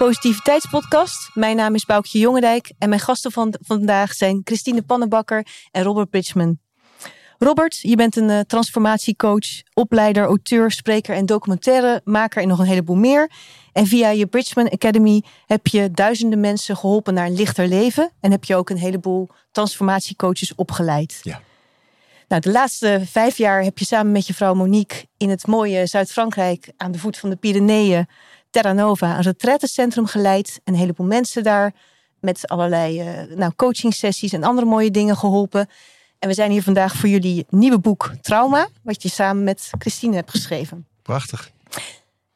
Positiviteitspodcast. Mijn naam is Boukje Jongendijk en mijn gasten van vandaag zijn Christine Pannenbakker en Robert Bridgman. Robert, je bent een uh, transformatiecoach, opleider, auteur, spreker en documentairemaker en nog een heleboel meer. En via je Bridgman Academy heb je duizenden mensen geholpen naar een lichter leven en heb je ook een heleboel transformatiecoaches opgeleid. Ja. Nou, de laatste vijf jaar heb je samen met je vrouw Monique in het mooie Zuid-Frankrijk aan de voet van de Pyreneeën Terra Nova een retraitecentrum geleid. Een heleboel mensen daar met allerlei uh, nou, coaching sessies en andere mooie dingen geholpen. En we zijn hier vandaag voor jullie nieuwe boek Trauma, wat je samen met Christine hebt geschreven. Prachtig.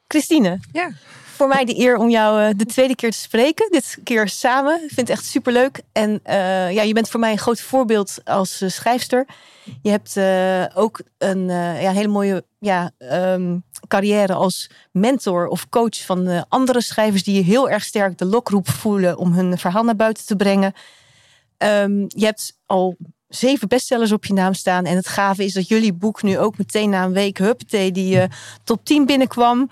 Christine, ja. Voor mij de eer om jou uh, de tweede keer te spreken. Dit keer samen. Ik vind het echt superleuk. En uh, ja, je bent voor mij een groot voorbeeld als uh, schrijfster. Je hebt ook een ja, hele mooie ja, um, carrière als mentor of coach van andere schrijvers die heel erg sterk de lokroep voelen om hun verhaal naar buiten te brengen. Um, je hebt al zeven bestsellers op je naam staan. En het gave is dat jullie boek nu ook meteen na een week huppatee die top 10 binnenkwam.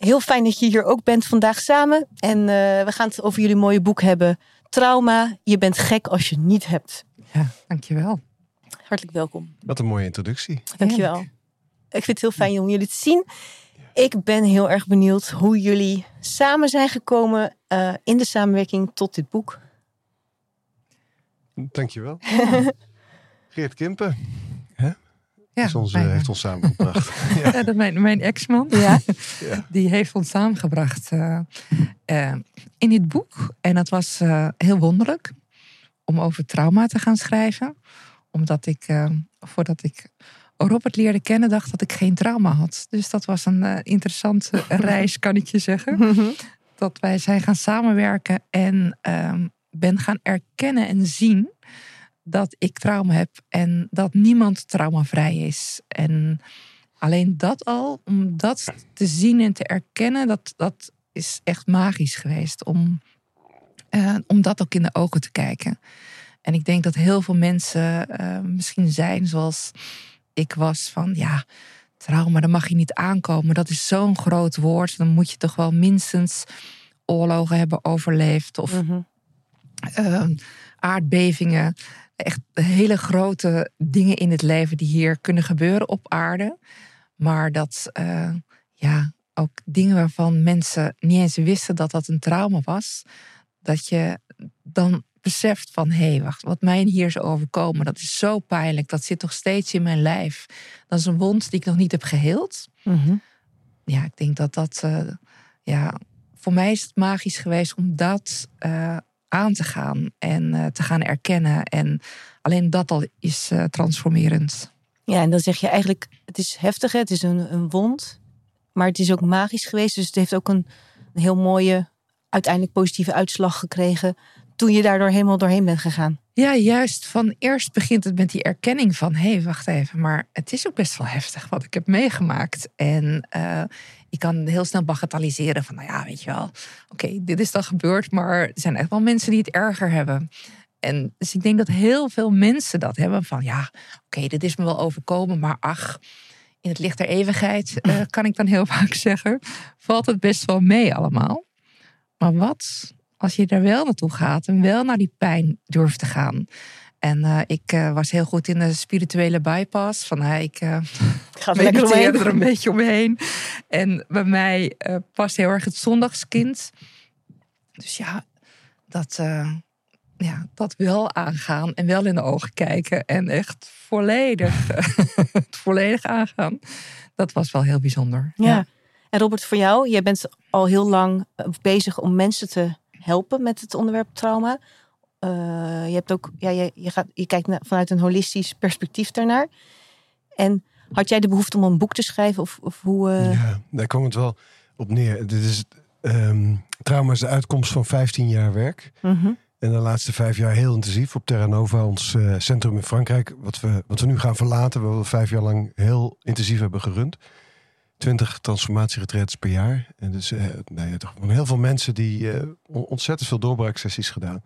Heel fijn dat je hier ook bent vandaag samen. En uh, we gaan het over jullie mooie boek hebben. Trauma, je bent gek als je niet hebt. Ja, dankjewel. Hartelijk welkom. Wat een mooie introductie. Dankjewel. Heerlijk. Ik vind het heel fijn om jullie te zien. Ik ben heel erg benieuwd hoe jullie samen zijn gekomen uh, in de samenwerking tot dit boek. Dankjewel. Geert Kimpen. Ja, is ons, mijn, heeft ons samengebracht. ja. ja. dat mijn, mijn ex-man. Ja. ja. Die heeft ons samengebracht uh, uh, in dit boek. En dat was uh, heel wonderlijk om over trauma te gaan schrijven. Omdat ik, voordat ik Robert leerde kennen, dacht dat ik geen trauma had. Dus dat was een interessante reis, kan ik je zeggen. dat wij zijn gaan samenwerken en ehm, ben gaan erkennen en zien dat ik trauma heb en dat niemand traumavrij is. En alleen dat al, om dat te zien en te erkennen, dat, dat is echt magisch geweest. Om, uh, om dat ook in de ogen te kijken. En ik denk dat heel veel mensen uh, misschien zijn zoals ik was van ja, trauma, dat mag je niet aankomen. Dat is zo'n groot woord. Dan moet je toch wel minstens oorlogen hebben overleefd of mm -hmm uh, aardbevingen. Echt hele grote dingen in het leven die hier kunnen gebeuren op aarde. Maar dat, uh, ja, ook dingen waarvan mensen niet eens wisten dat dat een trauma was. Dat je dan beseft van, hé, hey, wacht, wat mij hier is overkomen, dat is zo pijnlijk. Dat zit toch steeds in mijn lijf. Dat is een wond die ik nog niet heb geheeld. Mm -hmm. Ja, ik denk dat dat, uh, ja, voor mij is het magisch geweest om dat uh, aan te gaan en uh, te gaan erkennen. En alleen dat al is uh, transformerend. Ja, en dan zeg je eigenlijk, het is heftig, het is een, een wond, maar het is ook magisch geweest. Dus het heeft ook een, een heel mooie, uiteindelijk positieve uitslag gekregen toen je daardoor helemaal doorheen bent gegaan. Ja, juist. Van eerst begint het met die erkenning van... hé, hey, wacht even, maar het is ook best wel heftig wat ik heb meegemaakt. En uh, ik kan heel snel bagatelliseren van... nou ja, weet je wel, oké, okay, dit is dan gebeurd... maar er zijn echt wel mensen die het erger hebben. En dus ik denk dat heel veel mensen dat hebben van... ja, oké, okay, dit is me wel overkomen, maar ach... in het licht der eeuwigheid, uh, kan ik dan heel vaak zeggen... valt het best wel mee allemaal. Maar wat als je er wel naartoe gaat en wel naar die pijn durft te gaan. En uh, ik uh, was heel goed in de spirituele bypass. Van uh, ik uh, ga er een beetje omheen. En bij mij past heel erg het zondagskind. Dus ja, dat, ja, dat wel aangaan en wel in de ogen kijken. En echt volledig, volledig aangaan. Dat was wel heel bijzonder. Ja. ja. En Robert, voor jou, jij bent al heel lang bezig om mensen te helpen met het onderwerp trauma. Uh, je, hebt ook, ja, je, je, gaat, je kijkt naar, vanuit een holistisch perspectief daarnaar. En had jij de behoefte om een boek te schrijven? Of, of hoe, uh... Ja, daar kwam het wel op neer. Dit is, um, trauma is de uitkomst van 15 jaar werk. -hmm. En de laatste vijf jaar heel intensief op Terra Nova, ons uh, centrum in Frankrijk. Wat we, wat we nu gaan verlaten, waar we vijf jaar lang heel intensief hebben gerund. 20 transformatieretreats per jaar. En dus uh, nee, toch heel veel mensen die uh, ontzettend veel doorbraaksessies gedaan.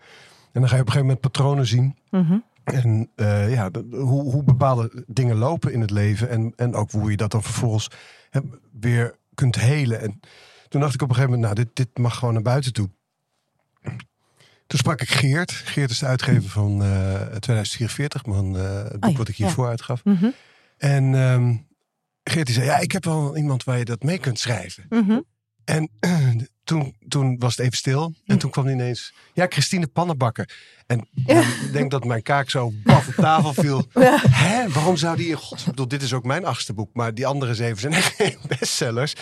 En dan ga je op een gegeven moment patronen zien. Mm -hmm. En uh, ja, de, hoe, hoe bepaalde dingen lopen in het leven. En, en ook hoe je dat dan vervolgens he, weer kunt helen. En Toen dacht ik op een gegeven moment, nou, dit, dit mag gewoon naar buiten toe. Toen sprak ik Geert. Geert is de uitgever van eh 2044, man, eh, het boek ja, wat ik hiervoor uitgaf. Mhm, En ehm, Geert die zei, ja, ik heb wel iemand waar je dat mee kunt schrijven. mhm. En toen, toen was het even stil. En toen kwam ineens, ja, Christine Pannenbakker. En Ja. ik denk dat mijn kaak zo baf op tafel viel. Ja. Hè, waarom zou die. Ik bedoel, dit is ook mijn achtste boek. Maar die andere zeven zijn echt geen bestsellers.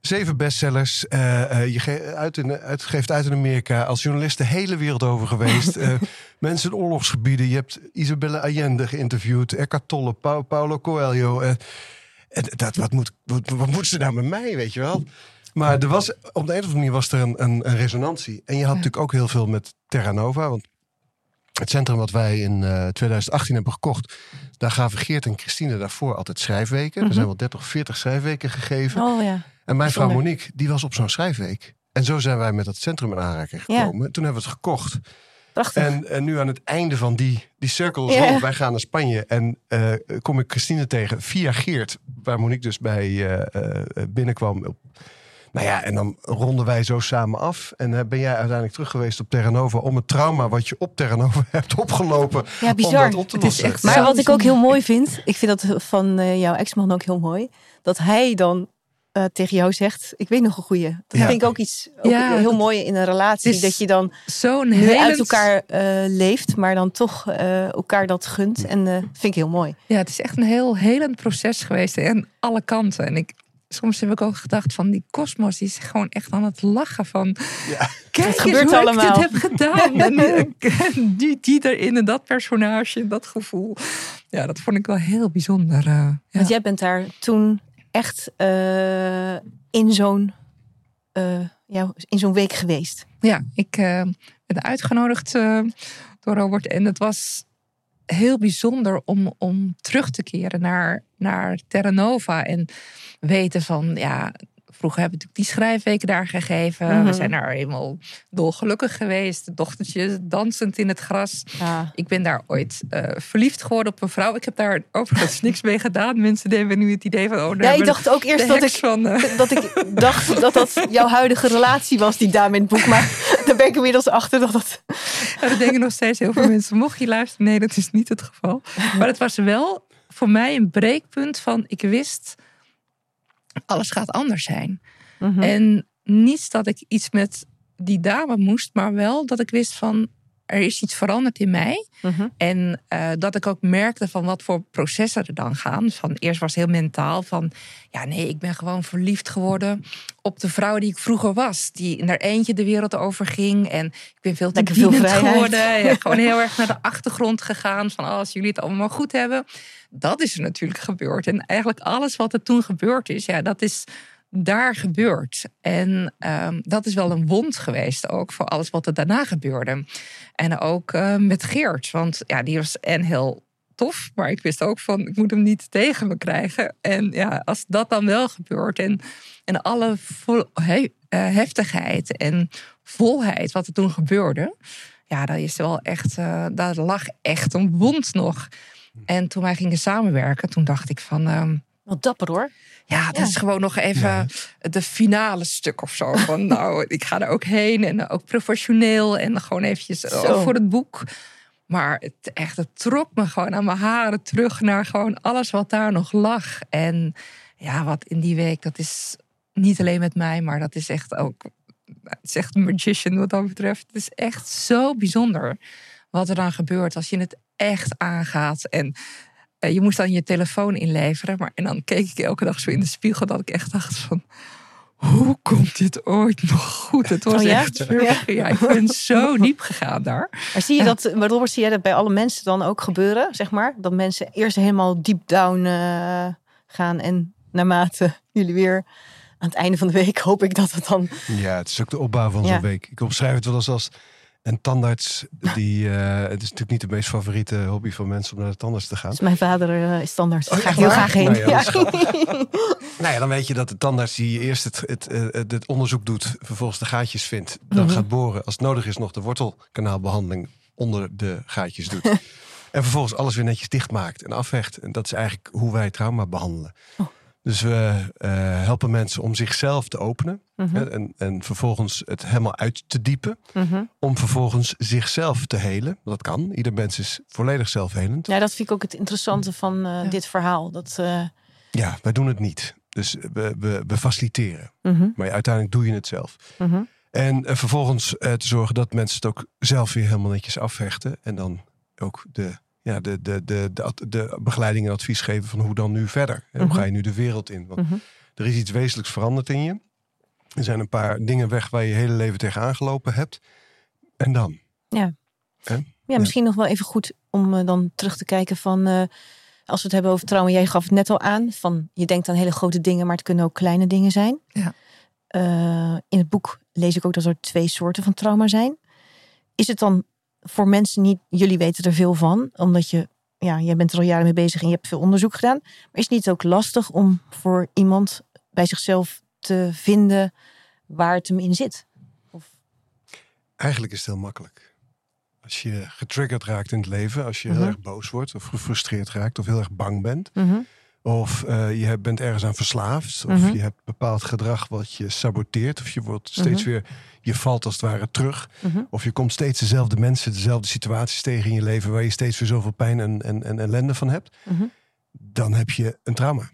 Zeven bestsellers. eh, je ge- uit in, uitgeeft uit in Amerika. Als journalist de hele wereld over geweest. Eh, mensen in oorlogsgebieden. Je hebt Isabelle Allende geïnterviewd. Eckhart Tolle, Pau- Paulo Coelho. Eh, dat, wat, moet, wat, wat moet ze nou met mij, weet je wel? Maar er was, op de een of andere manier was er een, een, een resonantie. En je had Ja. natuurlijk ook heel veel met Terra Nova. Want het centrum wat wij in eh, 2018 hebben gekocht... daar gaven Geert en Christine daarvoor altijd schrijfweken. Mhm. Er zijn wel 30 of 40 schrijfweken gegeven. Oh ja. En mijn vrouw. Monique, die was op zo'n schrijfweek. En zo zijn wij met dat centrum in aanraking Ja. gekomen. Toen hebben we het gekocht. Prachtig. En, en nu aan het einde van die, die cirkel. Wij gaan naar Spanje. En eh, kom ik Christine tegen via Geert. Waar Monique dus bij eh, eh, binnenkwam. Op- Nou ja, en dan ronden wij zo samen af. En eh, ben jij uiteindelijk terug geweest op Terra Nova... om het trauma wat je op Terra Nova hebt opgelopen... ja, om dat op te lossen. Maar wat ik ook heel mooi vind, ik vind dat van jouw ex-man ook heel mooi, dat hij dan eh, tegen jou zegt, ik weet nog een goeie. Dat Ja. vind ik ook iets ook Ja, heel mooi in een relatie, is dat je dan Zo'n nu helend- uit elkaar eh, leeft, maar dan toch eh, elkaar dat gunt. En eh vind ik heel mooi. Ja, het is echt een heel helend proces geweest aan alle kanten. En ik, soms heb ik ook gedacht van die kosmos, die is gewoon echt aan het lachen van... Ja. Kijk Het eens gebeurt hoe allemaal. ik dit heb gedaan. en die- die, erin en dat personage, dat gevoel. Ja, dat vond ik wel heel bijzonder. eh, ja. Want jij bent daar toen echt eh, in zo'n eh, ja, in zo'n week geweest. Ja, ik eh, ben uitgenodigd door Robert. En het was heel bijzonder om, om terug te keren naar, naar Terra Nova. En weten van, ja, vroeger hebben we natuurlijk die schrijfweken daar gegeven. Mhm. We zijn daar helemaal dolgelukkig geweest. De dochtertje dansend in het gras. Ja. Ik ben daar ooit eh, verliefd geworden op een vrouw. Ik heb daar overigens niks mee gedaan. Mensen hebben nu het idee van, oh, Ja, ik dacht ook eerst dat ik, van... eh, dat ik dacht dat dat jouw huidige relatie was, die dame in het boek. Maar daar ben ik inmiddels achter dat dat... Ja, dat denken nog steeds heel veel mensen. Mocht je luisteren, nee, dat is niet het geval. Maar het was wel voor mij een breekpunt van ik wist, alles gaat anders zijn. Mhm. En niet dat ik iets met die dame moest, maar wel dat ik wist van er is iets veranderd in mij. Mhm. En eh, dat ik ook merkte van wat voor processen er dan gaan. Van eerst was het heel mentaal van ja nee, ik ben gewoon verliefd geworden op de vrouw die ik vroeger was. Die in haar eentje de wereld over ging. En ik ben veel te Lekker veel geworden. Ja, gewoon heel erg naar de achtergrond gegaan. Van oh, als jullie het allemaal goed hebben. Dat is er natuurlijk gebeurd. En eigenlijk alles wat er toen gebeurd is, ja, dat is daar gebeurd. En ehm, dat is wel een wond geweest ook voor alles wat er daarna gebeurde. En ook eh, met Geert, want ja, die was en heel tof, maar ik wist ook van ik moet hem niet tegen me krijgen. En ja, als dat dan wel gebeurt en, en alle vol, eh, heftigheid en volheid wat er toen gebeurde, ja, dat is wel echt, eh, daar lag echt een wond nog. En toen wij gingen samenwerken, toen dacht ik van. ehm, Wat dapper hoor. ja, dat Ja. is gewoon nog even Ja. de finale stuk of zo. Van nou, ik ga er ook heen en ook professioneel en gewoon eventjes Zo. voor het boek. Maar het, echt, het trok me gewoon aan mijn haren terug naar gewoon alles wat daar nog lag. En ja, wat in die week, dat is niet alleen met mij, maar dat is echt ook, het is echt een magician wat dat betreft. Het is echt zo bijzonder wat er dan gebeurt als je het echt aangaat. En je moest dan je telefoon inleveren. Maar, en dan keek ik elke dag zo in de spiegel dat ik echt dacht van... Hoe komt dit ooit nog goed? Het was Oh ja? echt... Ja. ik ben zo diep gegaan daar. Maar zie je dat, maar Robert, zie jij dat bij alle mensen dan ook gebeuren, zeg maar? Dat mensen eerst helemaal deep down eh, gaan en naarmate jullie weer aan het einde van de week hoop ik dat het dan... Ja, het is ook de opbouw van Ja. zo'n week. Ik omschrijf het wel eens als een tandarts die... eh, het is natuurlijk niet de meest favoriete hobby van mensen om naar de tandarts te gaan. Dus mijn vader eh, is. Daar Oh, ga ik heel graag heen. Nou ja, Ja. Nou ja, dan weet je dat de tandarts die eerst het, het, eh, het, het onderzoek doet, vervolgens de gaatjes vindt, dan Mhm. gaat boren. Als het nodig is nog de wortelkanaalbehandeling onder de gaatjes doet. en vervolgens alles weer netjes dichtmaakt en afhecht. En dat is eigenlijk hoe wij trauma behandelen. Oh. Dus we eh, helpen mensen om zichzelf te openen. Mhm. hè, en, en vervolgens het helemaal uit te diepen. Mhm. Om vervolgens zichzelf te helen. Dat kan. Ieder mens is volledig zelfhelend. Ja, dat vind ik ook het interessante van eh, Ja. dit verhaal. Dat, eh, Ja, wij doen het niet. Dus we, we, we faciliteren. mhm, Maar uiteindelijk doe je het zelf. mhm. En eh, vervolgens eh, te zorgen dat mensen het ook zelf weer helemaal netjes afvechten. En dan ook de, ja, de, de, de, de, begeleiding en advies geven van hoe dan nu verder. En Mhm. Hoe ga je nu de wereld in? Want Mhm. er is iets wezenlijks veranderd in je. Er zijn een paar dingen weg waar je je hele leven tegenaan gelopen hebt. En dan? Ja, misschien nog wel even goed om eh, dan terug te kijken van... eh, als we het hebben over trauma, jij gaf het net al aan. Van, je denkt aan hele grote dingen, maar het kunnen ook kleine dingen zijn. Ja. Eh, in het boek lees ik ook dat er twee soorten van trauma zijn. Is het dan voor mensen niet... Jullie weten er veel van, omdat je... Ja, jij bent er al jaren mee bezig en je hebt veel onderzoek gedaan. Maar is het niet ook lastig om voor iemand bij zichzelf te vinden waar het hem in zit? Of, Eigenlijk is het heel makkelijk. Als je getriggerd raakt in het leven, als je heel Mhm. erg boos wordt of gefrustreerd raakt of heel erg bang bent, Mhm, of eh, je bent ergens aan verslaafd, of Mhm. je hebt bepaald gedrag wat je saboteert, of je wordt steeds Mhm. weer, je valt als het ware terug, mhm, of je komt steeds dezelfde mensen, dezelfde situaties tegen in je leven waar je steeds weer zoveel pijn en, en, en ellende van hebt, dan heb je een trauma.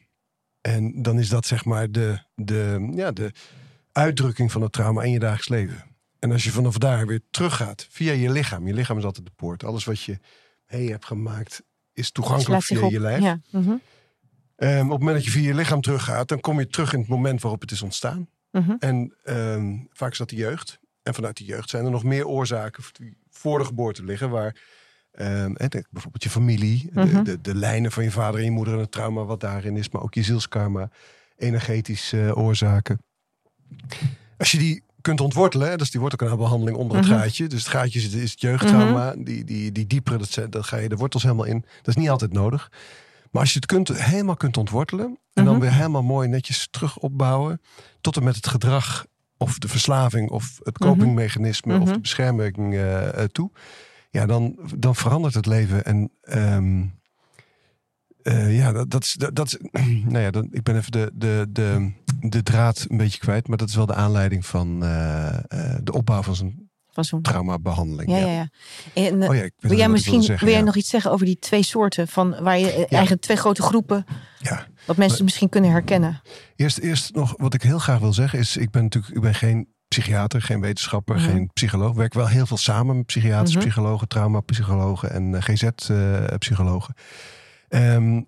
En dan is dat zeg maar de, de, ja, de uitdrukking van het trauma in je dagelijks leven. En als je vanaf daar weer teruggaat via je lichaam. Je lichaam is altijd de poort. Alles wat je mee hebt gemaakt is toegankelijk via op. je lijf. Ja. Ehm, op het moment dat je via je lichaam teruggaat, dan kom je terug in het moment waarop het is ontstaan. mhm. En ehm, vaak is dat de jeugd. En vanuit die jeugd zijn er nog meer oorzaken die voor de geboorte liggen. Waar de- bijvoorbeeld je familie, de, Mhm. de, de lijnen van je vader en je moeder en het trauma wat daarin is. Maar ook je zielskarma, energetische eh, oorzaken. Als je die kunt ontwortelen, hè, dus die wortelkanaalbehandeling onder het Mhm. gaatje. Dus het gaatje is, is het jeugdtrauma. Die, die, die diepere, dat, dat ga je de wortels helemaal in. Dat is niet altijd nodig. Maar als je het kunt, helemaal kunt ontwortelen. En dan Mhm. weer helemaal mooi netjes terug opbouwen. Tot en met het gedrag of de verslaving of het copingmechanisme of Mhm. de bescherming eh, eh, toe. Ja, dan, dan verandert het leven. En ehm, eh, ja, dat, dat is. Dat, dat is nou ja, dan, ik ben even de, de, de, de draad een beetje kwijt. Maar dat is wel de aanleiding van de opbouw van zo'n Van zo'n. traumabehandeling. Ja, ja, ja. En, eh, Oh ja, ik wil jij misschien zeggen, wil jij ja. nog iets zeggen over die twee soorten van waar je eh, eigenlijk twee grote groepen Ja. wat mensen misschien kunnen herkennen? Eerst, eerst nog wat ik heel graag wil zeggen is, ik ben natuurlijk, ik ben geen psychiater, geen wetenschapper, Mhm. geen psycholoog. Ik werk wel heel veel samen met psychiaters, Mhm. psychologen, traumapsychologen en eh, GZ-psychologen. Ehm,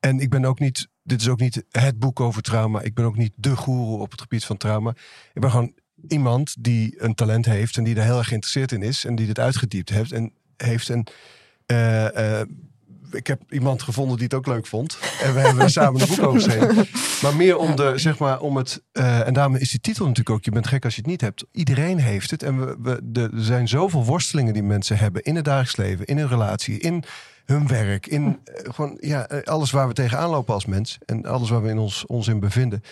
en ik ben ook niet, dit is ook niet het boek over trauma. Ik ben ook niet de goeroe op het gebied van trauma. Ik ben gewoon iemand die een talent heeft en die daar heel erg geïnteresseerd in is en die dit uitgediept heeft en heeft en eh, eh, ik heb iemand gevonden die het ook leuk vond. En we hebben er samen een boek over geschreven. Maar meer om, de, zeg maar, om het. eh, en daarom is die titel natuurlijk ook. Je bent gek als je het niet hebt. Iedereen heeft het. En we, we, de, er zijn zoveel worstelingen die mensen hebben. In het dagelijks leven, in hun relatie, in hun werk. In gewoon, ja, alles waar we tegenaan lopen als mens. En alles waar we in ons, ons in bevinden.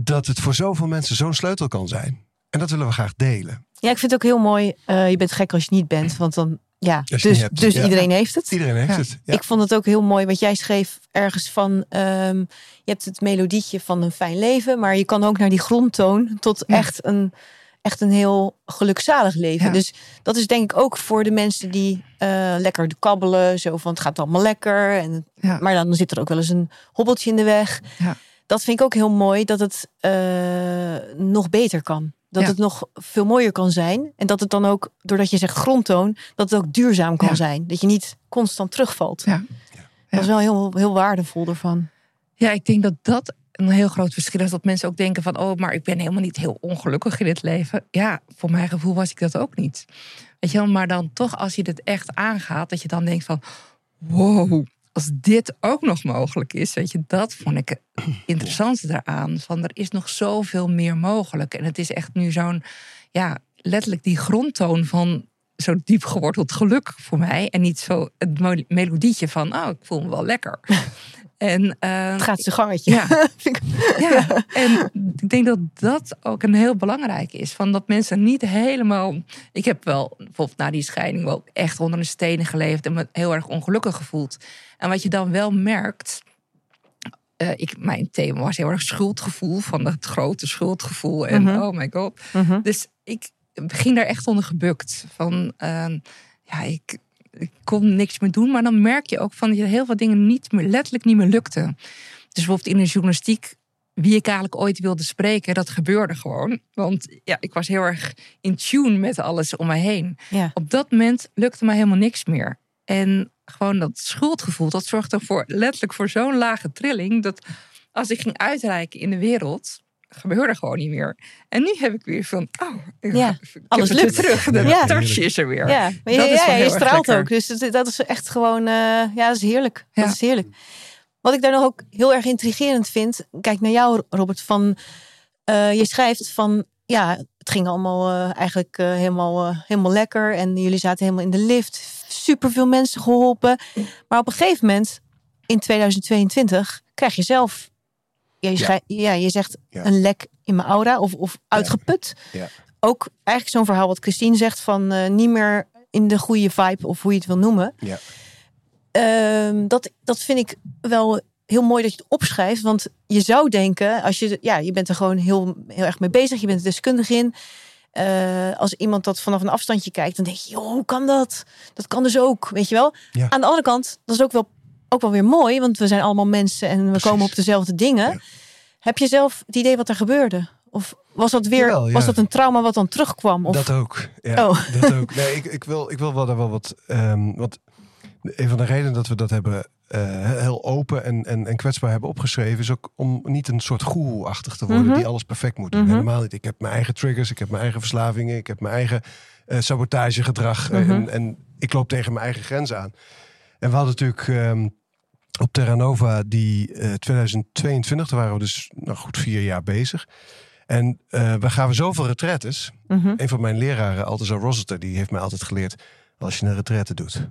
Dat het voor zoveel mensen zo'n sleutel kan zijn. En dat willen we graag delen. Ja, ik vind het ook heel mooi. eh, je bent gek als je niet bent, want dan ja, dus, hebt, dus ja. iedereen heeft het. Iedereen heeft Ja. het. Ja. Ik vond het ook heel mooi wat jij schreef ergens van. ehm, je hebt het melodietje van een fijn leven, maar je kan ook naar die grondtoon tot Ja. echt een echt een heel gelukzalig leven. Ja. Dus dat is denk ik ook voor de mensen die eh, lekker kabbelen, zo van het gaat allemaal lekker. En, Ja. Maar dan zit er ook wel eens een hobbeltje in de weg. Ja. Dat vind ik ook heel mooi dat het eh, nog beter kan. Dat Ja. het nog veel mooier kan zijn. En dat het dan ook, doordat je zegt grondtoon, dat het ook duurzaam kan Ja. zijn. Dat je niet constant terugvalt. Ja. Dat is wel heel, heel waardevol ervan. Ja, ik denk dat dat een heel groot verschil is. Dat mensen ook denken van, oh, maar ik ben helemaal niet heel ongelukkig in het leven. Ja, voor mijn gevoel was ik dat ook niet. Weet je wel, maar dan toch als je het echt aangaat, dat je dan denkt van, wow, als dit ook nog mogelijk is, weet je, dat vond ik het interessantste daaraan. Van er is nog zoveel meer mogelijk. En het is echt nu zo'n, ja, letterlijk die grondtoon van zo diep geworteld geluk voor mij. En niet zo het melodietje van, oh, ik voel me wel lekker. En, eh, Het gaat zijn gangetje. Ja. Ja, en ik denk dat dat ook een heel belangrijk is. Van dat mensen niet helemaal. Ik heb wel bijvoorbeeld na die scheiding wel echt onder een stenen geleefd en me heel erg ongelukkig gevoeld. En wat je dan wel merkt, eh, ik, mijn thema was heel erg schuldgevoel, van het grote schuldgevoel. En Mhm. oh my god. Mhm. Dus ik ging daar echt onder gebukt. Van, ehm, ja, ik, ik kon niks meer doen. Maar dan merk je ook van dat je heel veel dingen niet meer, letterlijk niet meer lukte. Dus bijvoorbeeld in de journalistiek, wie ik eigenlijk ooit wilde spreken, dat gebeurde gewoon. Want ja, ik was heel erg in tune met alles om mij heen. Ja. Op dat moment lukte mij helemaal niks meer. En gewoon dat schuldgevoel, dat zorgde voor, letterlijk voor zo'n lage trilling. Dat als ik ging uitreiken in de wereld, gebeurde gewoon niet meer. En nu heb ik weer van, oh, ik, Ja, ik alles het weer lukt. terug. De Ja. touch is er weer. Ja, maar je, Dat is ja, je straalt lekker. ook. Dus dat, dat is echt gewoon, eh, ja, dat is heerlijk. Ja. Dat is heerlijk. Wat ik daar nog ook heel erg intrigerend vind, kijk naar jou, Robert, van eh, je schrijft van, ja, het ging allemaal eh, eigenlijk helemaal, helemaal lekker en jullie zaten helemaal in de lift, superveel mensen geholpen. Maar op een gegeven moment, in 2022, krijg je zelf, je, Ja. je zegt een lek in mijn aura of, of uitgeput Ja. ook eigenlijk zo'n verhaal wat Christine zegt van eh, niet meer in de goede vibe of hoe je het wil noemen. Ja. Ehm, dat, dat vind ik wel heel mooi dat je het opschrijft. Want je zou denken, als je, ja, je bent er gewoon heel, heel erg mee bezig. Je bent er deskundig in. Eh, als iemand dat vanaf een afstandje kijkt, dan denk je, joh, hoe kan dat? Dat kan dus ook, weet je wel. Ja. Aan de andere kant, dat is ook wel, ook wel weer mooi. Want we zijn allemaal mensen en we Precies. komen op dezelfde dingen. Ja. Heb je zelf het idee wat er gebeurde? Of was dat weer Jawel, ja. was dat een trauma wat dan terugkwam? Of, Dat ook. Ja, Oh. dat ook. Nee, ik, ik, wil, ik wil wel daar wel wat. ehm want een van de redenen dat we dat hebben eh, heel open en, en, en kwetsbaar hebben opgeschreven, is ook om niet een soort goeroe-achtig te worden Mhm. die alles perfect moet doen. Mhm. Helemaal niet. Ik heb mijn eigen triggers, ik heb mijn eigen verslavingen, ik heb mijn eigen eh, sabotagegedrag eh, Mhm. en, en ik loop tegen mijn eigen grens aan. En we hadden natuurlijk ehm, op Terra Nova die eh 2022, daar waren we dus nog goed vier jaar bezig. En eh, we gaven zoveel retretes. Mhm. Een van mijn leraren, Altazar Rossiter, die heeft mij altijd geleerd... als je een retraite doet,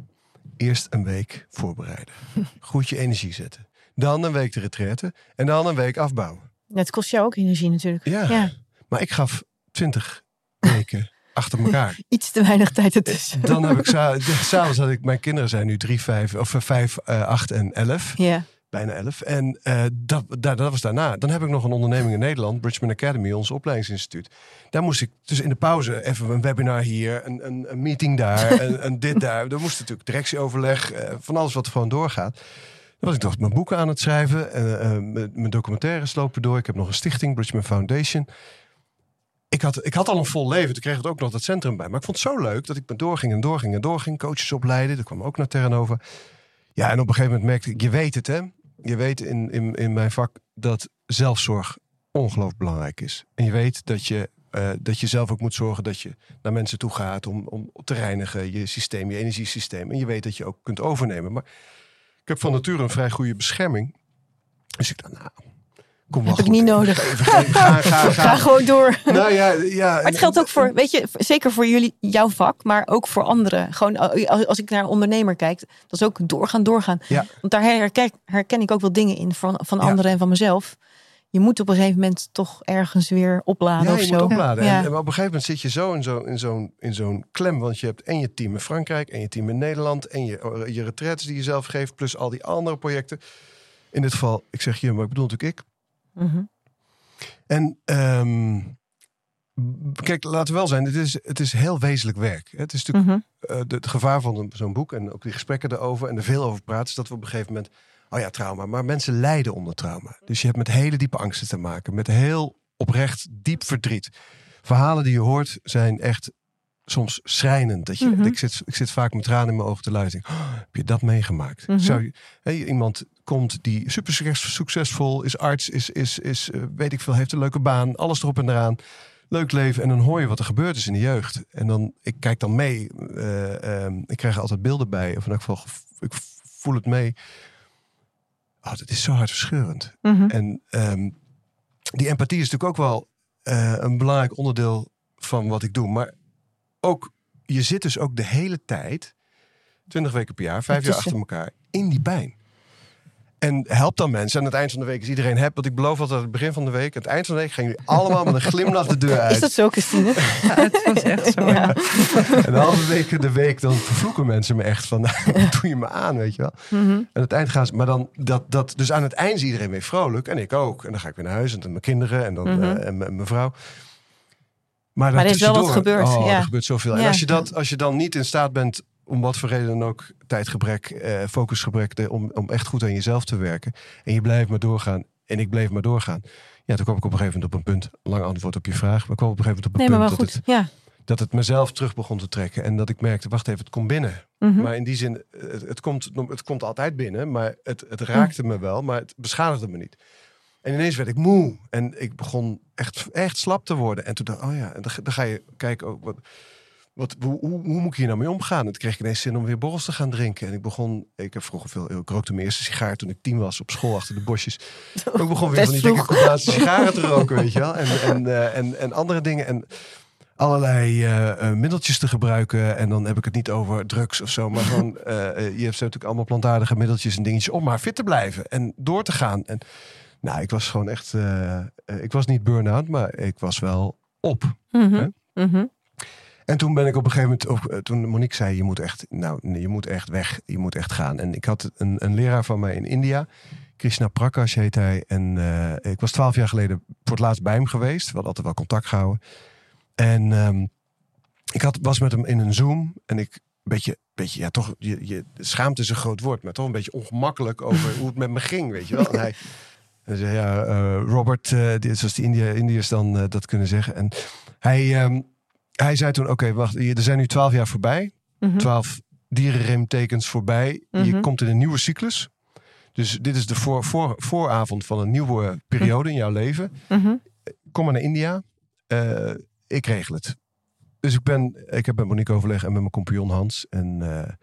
eerst een week voorbereiden. Goed je energie zetten. Dan een week de retraite en dan een week afbouwen. Het kost jou ook energie natuurlijk. Ja, Ja, maar ik gaf twintig weken achter elkaar. iets te weinig tijd ertussen. Dan heb ik sa- s'avonds had ik, mijn kinderen zijn nu drie, vijf, of eh, vijf, eh, acht en elf. Ja, Bijna elf. En eh, dat, dat, dat was daarna. Dan heb ik nog een onderneming in Nederland, Bridgman Academy, ons opleidingsinstituut. Daar moest ik dus in de pauze even een webinar hier, een, een, een meeting daar, een, een dit daar. Er moest natuurlijk directieoverleg, van alles wat er gewoon doorgaat. Dan was ik toch mijn boeken aan het schrijven. en mijn mijn documentaires lopen door. Ik heb nog een stichting, Bridgman Foundation. Ik had, ik had al een vol leven. Toen kreeg het ook nog dat centrum bij. Maar ik vond het zo leuk dat ik me doorging en doorging en doorging. Coaches opleiden. Dat kwam ook naar Terra Nova. Ja, en op een gegeven moment merkte ik, je weet het hè. Je weet in, in, in mijn vak dat zelfzorg ongelooflijk belangrijk is. En je weet dat je, eh, dat je zelf ook moet zorgen dat je naar mensen toe gaat om, om te reinigen, je systeem, je energiesysteem. En je weet dat je ook kunt overnemen. Maar ik heb van nature een vrij goede bescherming. Dus ik dacht, nou, kom heb ik niet nodig. Even Ga, ga, ga. Ga gewoon door. Nou ja, ja. Maar het geldt ook voor, weet je, zeker voor jullie, jouw vak, maar ook voor anderen. Gewoon eh, als als ik naar een ondernemer kijk, dat is ook doorgaan, doorgaan. Ja. Want daar herken, herken ik ook wel dingen in van, van anderen en van mezelf. Je moet op een gegeven moment toch ergens weer opladen Ja, of je zo. moet opladen. En, en op een gegeven moment zit je zo in zo'n in zo'n in zo'n klem. Want je hebt en je team in Frankrijk en je team in Nederland. En je, je retraites die je zelf geeft. Plus al die andere projecten. In dit geval, ik zeg je, maar ik bedoel natuurlijk ik. Mhm. En ehm, kijk, laten we wel zijn. Het is, het is heel wezenlijk werk. Het is natuurlijk Mhm. eh, de- het gevaar van zo'n boek. En ook die gesprekken erover. En er veel over praten. Is dat we op een gegeven moment... Oh ja, trauma. Maar mensen lijden onder trauma. Dus je hebt met hele diepe angsten te maken. Met heel oprecht diep verdriet. Verhalen die je hoort zijn echt soms schrijnend. Dat je, Mhm. ik, zit, ik zit vaak met tranen in mijn ogen te luisteren. Oh, heb je dat meegemaakt? Mhm. Zou je, hé, iemand komt die super succes- succesvol is, arts, is, is, is eh, weet ik veel, heeft een leuke baan, alles erop en eraan. Leuk leven. En dan hoor je wat er gebeurd is in de jeugd. En dan, ik kijk dan mee. eh, ehm, ik krijg er altijd beelden bij. Of in elk geval, gev- ik voel het mee. Oh, dat is zo hartverscheurend. Mhm. En ehm, die empathie is natuurlijk ook wel eh, een belangrijk onderdeel van wat ik doe. Maar ook, je zit dus ook de hele tijd, 20 weken per jaar, vijf jaar achter elkaar, in die pijn. En help dan mensen. Aan het eind van de week is iedereen happy. Want ik beloof altijd aan het begin van de week. Aan het eind van de week gaan jullie allemaal met een glimlach de deur uit. Is dat zo, Christine? Ja, het was echt zo. Ja. En de halve week de week dan vervloeken mensen me echt van... Nou, wat doe je me aan, weet je wel. Mhm. En aan het eind gaan ze... Maar dan, dat, dat, dus aan het eind is iedereen weer vrolijk. En ik ook. En dan ga ik weer naar huis. En dan mijn kinderen. En dan Mhm. eh, en mijn vrouw. Maar er is wel wat gebeurd, Oh, ja. er gebeurt zoveel. En als je, dat, als je dan niet in staat bent... om wat voor reden dan ook... tijdgebrek, eh, focusgebrek... de- om, om echt goed aan jezelf te werken... en je blijft maar doorgaan... en ik bleef maar doorgaan... Ja, toen kwam ik op een gegeven moment op een punt... lang antwoord op je vraag... maar kwam op een gegeven moment op Nee, een wel punt... dat goed. het, Ja. dat het mezelf terug begon te trekken... en dat ik merkte, wacht even, het komt binnen. Mhm. Maar in die zin, het, het, komt, het komt altijd binnen, maar het, het raakte me wel, maar het beschadigde me niet. En ineens werd ik moe en ik begon echt, echt slap te worden. En toen dacht ik, oh ja, en dan, ga- dan ga je kijken, ook wat, wat, hoe, hoe, hoe moet ik hier nou mee omgaan? En toen kreeg ik ineens zin om weer borrels te gaan drinken. En ik begon, ik heb vroeger veel, ik rookte mijn eerste sigaar toen ik tien was op school achter de bosjes. Ik begon weer van die dikke. Cubaanse sigaren te roken, weet je wel. En, en, eh, en, en andere dingen. En allerlei eh, eh, middeltjes te gebruiken. En dan heb ik het niet over drugs of zo. Maar gewoon, je hebt zo natuurlijk allemaal plantaardige middeltjes en dingetjes om maar fit te blijven. En door te gaan. En nou, ik was gewoon echt, ik was niet burn-out, maar ik was wel op. Mhm. Hè? Mhm. En toen ben ik op een gegeven moment, ook, eh, toen Monique zei, je moet echt, nou, je moet echt weg, je moet echt gaan. En ik had een, een leraar van mij in India, Krishna Prakash heet hij. En eh, ik was twaalf jaar geleden voor het laatst bij hem geweest. We hadden altijd wel contact gehouden. En ehm, ik had, was met hem in een Zoom en ik, een beetje, beetje ja, toch, je, je, schaamte is een groot woord, maar toch een beetje ongemakkelijk over hoe het met me ging, weet je wel. En hij, hij zei, ja, eh, Robert, zoals de India, Indiërs dan dat kunnen zeggen. En hij, ehm, hij zei toen, oké, wacht, er zijn nu twaalf jaar voorbij. Mhm. Twaalf dierenremtekens voorbij. Je Mhm. komt in een nieuwe cyclus. Dus dit is de voor, voor, vooravond van een nieuwe periode in jouw leven. Mhm. Kom maar naar India. Eh, ik regel het. Dus ik, ben, ik heb met Monique overleg en met mijn compagnon Hans. En eh,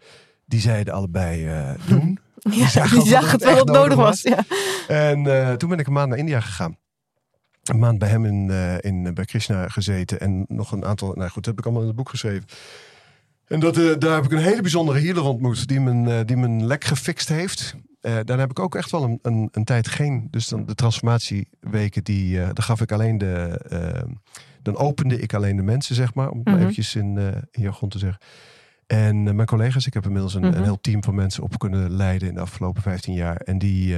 die zeiden allebei eh, doen. Ja, die zag het wel wat nodig was. Ja. En toen ben ik een maand naar India gegaan. Een maand bij hem in, eh, in, bij Krishna gezeten. En nog een aantal. Nou goed, dat heb ik allemaal in het boek geschreven. En dat, eh, daar heb ik een hele bijzondere healer ontmoet. Die mijn, eh, die mijn lek gefixt heeft. Daar heb ik ook echt wel een, een, een tijd geen. Dus dan de transformatieweken. Die, daar gaf ik alleen de. dan opende ik alleen de mensen, zeg maar. Om het Mhm. eventjes in, in jargon te zeggen. En mijn collega's, ik heb inmiddels een, Mhm. een heel team van mensen op kunnen leiden in de afgelopen 15 jaar. En die,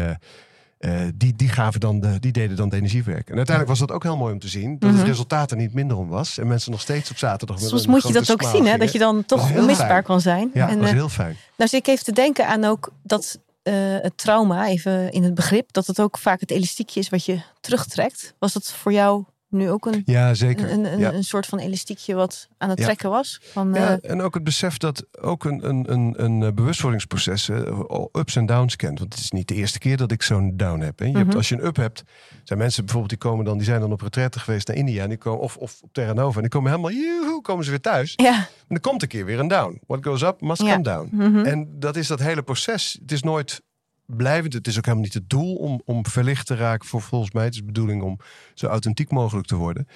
eh, die, die, gaven dan de, die deden dan het energiewerk. En uiteindelijk was dat ook heel mooi om te zien. Dat Mhm. het resultaat er niet minder om was. En mensen nog steeds op zaterdag Soms moet je dat ook zien, hè? dat je dan toch onmisbaar fijn. kan zijn. Ja, en, dat was eh, heel fijn. nou zit ik even te denken aan ook dat eh, het trauma, even in het begrip, dat het ook vaak het elastiekje is wat je terugtrekt. Was dat voor jou nu ook een, Ja, zeker. een, een, ja. een soort van elastiekje wat aan het Ja. trekken was? Van, Ja, eh, en ook het besef dat ook een, een, een, een eh, bewustwordingsproces eh, ups en downs kent. Want het is niet de eerste keer dat ik zo'n down heb. Hè. Je hebt Mhm. als je een up hebt, zijn mensen bijvoorbeeld die komen dan, die zijn dan op retraite geweest naar India en die komen, of, of op Terra Nova en die komen helemaal, joehoe, komen ze weer thuis. ja. En er komt een keer weer een down. What goes up must come down. mhm. En dat is dat hele proces. Het is nooit blijvend. Het is ook helemaal niet het doel om, om verlicht te raken. Voor volgens mij het is de bedoeling om zo authentiek mogelijk te worden.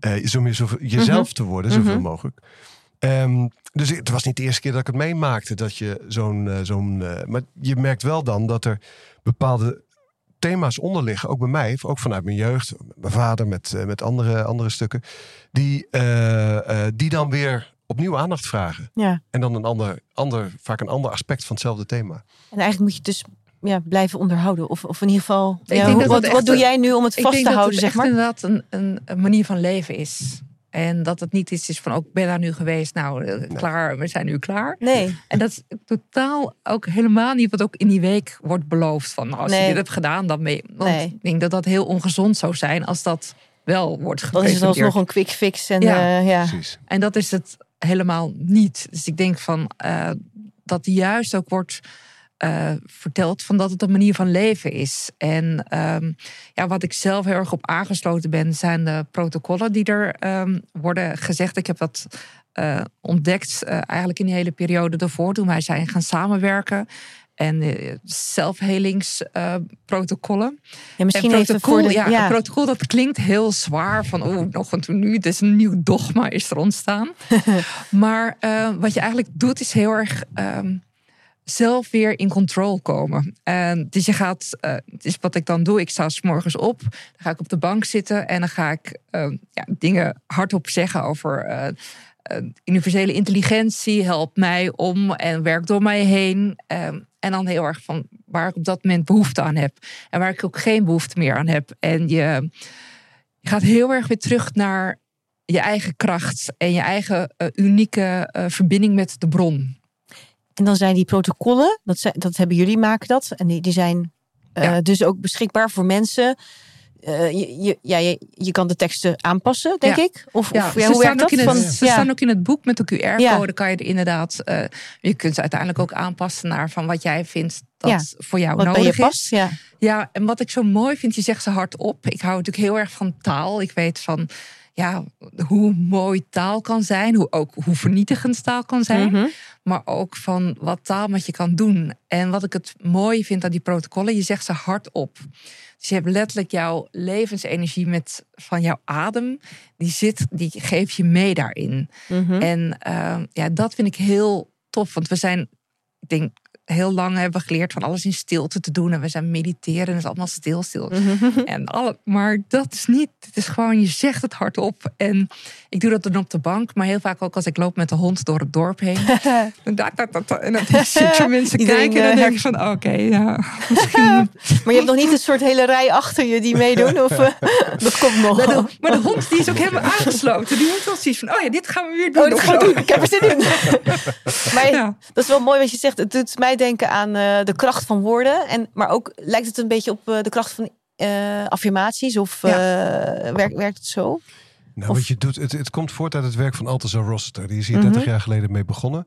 Eh zo meer zoveel, jezelf te worden, zoveel Mhm. mogelijk. Ehm, dus het was niet de eerste keer dat ik het meemaakte. Dat je zo'n. eh, zo'n eh, maar je merkt wel dan dat er bepaalde thema's onder liggen. Ook bij mij, ook vanuit mijn jeugd. Mijn vader, met, met andere, andere stukken. Die, die dan weer opnieuw aandacht vragen. ja. En dan een ander, ander, vaak een ander aspect van hetzelfde thema. En eigenlijk moet je dus ja, blijven onderhouden. Of, of in ieder geval, Ik ja, denk hoe- dat wat, wat doe jij nu om het Ik vast denk te dat houden, het zeg echt maar? inderdaad een, een, manier van leven is. En dat het niet iets is van, ook ben daar nu geweest, nou klaar, klaar, we zijn nu klaar. Nee, En dat is totaal ook helemaal niet wat ook in die week wordt beloofd. Van nou, als Nee. je dit hebt gedaan, dan je... Want Nee. ik denk dat dat heel ongezond zou zijn als dat wel wordt dan is het gepresenteerd. alsnog een quick fix. En, Ja. ja. ja. Precies. En dat is het helemaal niet. Dus ik denk van eh, dat juist ook wordt eh, verteld van dat het een manier van leven is. En ehm, ja, wat ik zelf heel erg op aangesloten ben, zijn de protocollen die er ehm, worden gezegd. Ik heb dat eh, ontdekt eh, eigenlijk in die hele periode daarvoor, toen wij zijn gaan samenwerken. En zelfhelingsprotocollen. Ja, misschien En even protocol, voor de... ja, Ja, protocol dat klinkt heel zwaar. Van oh, nog een nu, het is een nieuw dogma is er ontstaan. maar wat je eigenlijk doet is heel erg um, zelf weer in control komen. En dus je gaat, uh, het is wat ik dan doe. Ik sta s morgens op, dan ga ik op de bank zitten en dan ga ik uh, ja, dingen hardop zeggen over uh, universele intelligentie. Help mij om en werk door mij heen. Ehm, en dan heel erg van waar ik op dat moment behoefte aan heb en waar ik ook geen behoefte meer aan heb. En je, je gaat heel erg weer terug naar je eigen kracht en je eigen unieke verbinding met de bron. En dan zijn die protocollen, dat, zijn, dat hebben jullie maken dat. En die, die zijn uh, dus ook beschikbaar voor mensen. Uh, je, je, ja, je, je kan de teksten aanpassen, denk ja. ik. Of, ja, of ze ja, hoe staan ook in het, Van- Ze staan ook in het boek met de QR-code. Kan je er inderdaad. uh, je kunt ze uiteindelijk ook aanpassen naar van wat jij vindt dat voor jou Wat nodig je is. past. Ja. Ja, en wat ik zo mooi vind, je zegt ze hardop. Ik hou natuurlijk heel erg van taal. Ik weet van ja, hoe mooi taal kan zijn, hoe, ook hoe vernietigend taal kan zijn. Mhm. Maar ook van wat taal met je kan doen. En wat ik het mooi vind aan die protocollen, je zegt ze hardop. Dus je hebt letterlijk jouw levensenergie met, van jouw adem, die zit, die geef je mee daarin. Mhm. En uh, ja, dat vind ik heel tof. Want we zijn, ik denk, heel lang hebben we geleerd van alles in stilte te doen. En we zijn mediteren en het is allemaal stil, stil. Mhm. En alle, maar dat is niet. Het is gewoon, je zegt het hardop. En ik doe dat dan op de bank. Maar heel vaak ook als ik loop met de hond door het dorp heen. En dat, dat, dat, en dan zit je mensen Iedereen, kijken. En dan eh, denk ik van, oké, ja. Misschien Maar je hebt nog niet een soort hele rij achter je die meedoen? Of eh, dat komt nog? Maar de, maar de hond die is ook helemaal aangesloten. Die heeft wel zoiets van, oh ja, dit gaan we weer doen. Oh, zo. doen. Ik heb er zin in. maar Ja. dat is wel mooi wat je zegt. Het doet mij denken aan eh, de kracht van woorden. En, maar ook lijkt het een beetje op eh, de kracht van eh, affirmaties. Of eh, werkt, werkt het zo? Nou, Of- wat je doet, het, het komt voort uit het werk van Althazar Rossiter. Die is hier Mhm. 30 jaar geleden mee begonnen.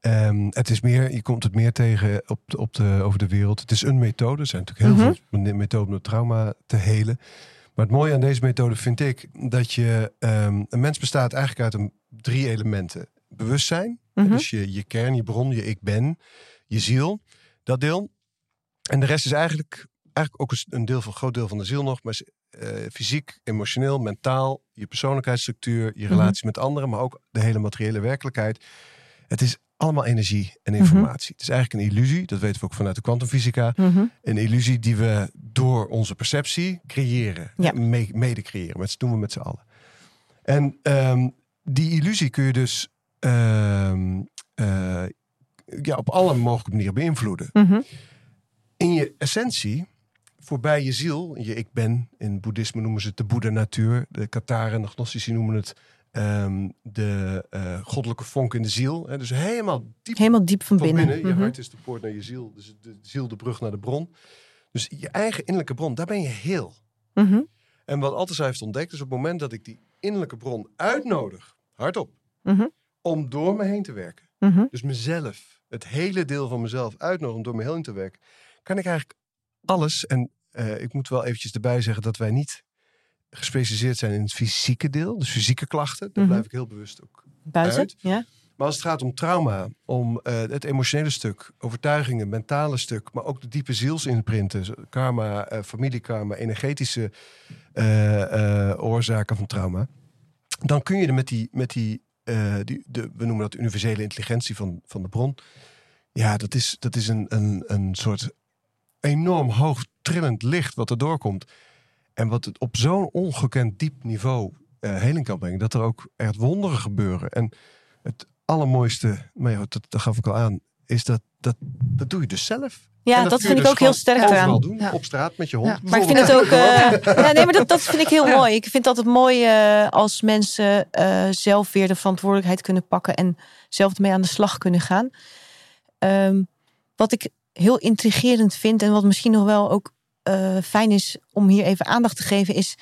Ehm, het is meer, je komt het meer tegen op, de- op de, over de wereld. Het is een methode. Er zijn natuurlijk heel Mhm. veel methoden om trauma te helen. Maar het mooie aan deze methode vind ik dat je ehm, een mens bestaat eigenlijk uit een, drie elementen: bewustzijn, Mhm. dus je, je kern, je bron, je ik ben, je ziel, dat deel. En de rest is eigenlijk, eigenlijk ook een een deel van, groot deel van de ziel nog, maar is, eh, fysiek, emotioneel, mentaal, je persoonlijkheidsstructuur, je Mhm. relatie met anderen, maar ook de hele materiële werkelijkheid. Het is allemaal energie en informatie. Het is eigenlijk een illusie, dat weten we ook vanuit de kwantumfysica. Mhm. Een illusie die we door onze perceptie creëren. Ja. Me- mede creëren. Dat doen we met z'n allen. En ehm, die illusie kun je dus ehm, eh, ja, op alle mogelijke manieren beïnvloeden. Mhm. In je essentie, voorbij je ziel, je ik ben, in boeddhisme noemen ze het de Boeddha-natuur. De Kataren, de Gnostici noemen het ehm, de eh, goddelijke vonk in de ziel. Hè, dus helemaal diep Helemaal diep van van binnen. binnen. Je Mhm. hart is de poort naar je ziel. Dus de ziel de brug naar de bron. Dus je eigen innerlijke bron, daar ben je heel. Mhm. En wat Althusser heeft ontdekt, is op het moment dat ik die innerlijke bron uitnodig, hardop, om door me heen te werken. Dus mezelf, het hele deel van mezelf uitnodigen om door me heen te werken. Kan ik eigenlijk alles, en eh, ik moet wel eventjes erbij zeggen dat wij niet gespecialiseerd zijn in het fysieke deel. Dus fysieke klachten, daar Mhm. blijf ik heel bewust ook Buiten. Uit. Ja. maar als het gaat om trauma, om eh, het emotionele stuk, overtuigingen, mentale stuk, maar ook de diepe zielsimprinten, zo- karma, eh, familiekarma, energetische oorzaken van trauma, dan kun je er met die, met die, eh, die de, we noemen dat universele intelligentie van, van de bron. Ja, dat is, dat is een, een, een soort enorm hoog trillend licht wat er doorkomt. En wat het op zo'n ongekend diep niveau eh heling kan brengen, dat er ook echt wonderen gebeuren. En het allermooiste, maar dat gaf ik al aan, is dat, dat, dat doe je dus zelf. Ja, dat, vind ik dus ook heel sterk eraan. doen, Ja. op straat met je hond. Ja. Maar ik vind het ook. eh, ja, nee, maar dat, dat vind ik heel Ja. mooi. Ik vind dat het mooi eh, als mensen eh, zelf weer de verantwoordelijkheid kunnen pakken en zelf ermee aan de slag kunnen gaan. Ehm, wat ik heel intrigerend vind en wat misschien nog wel ook eh, fijn is om hier even aandacht te geven, is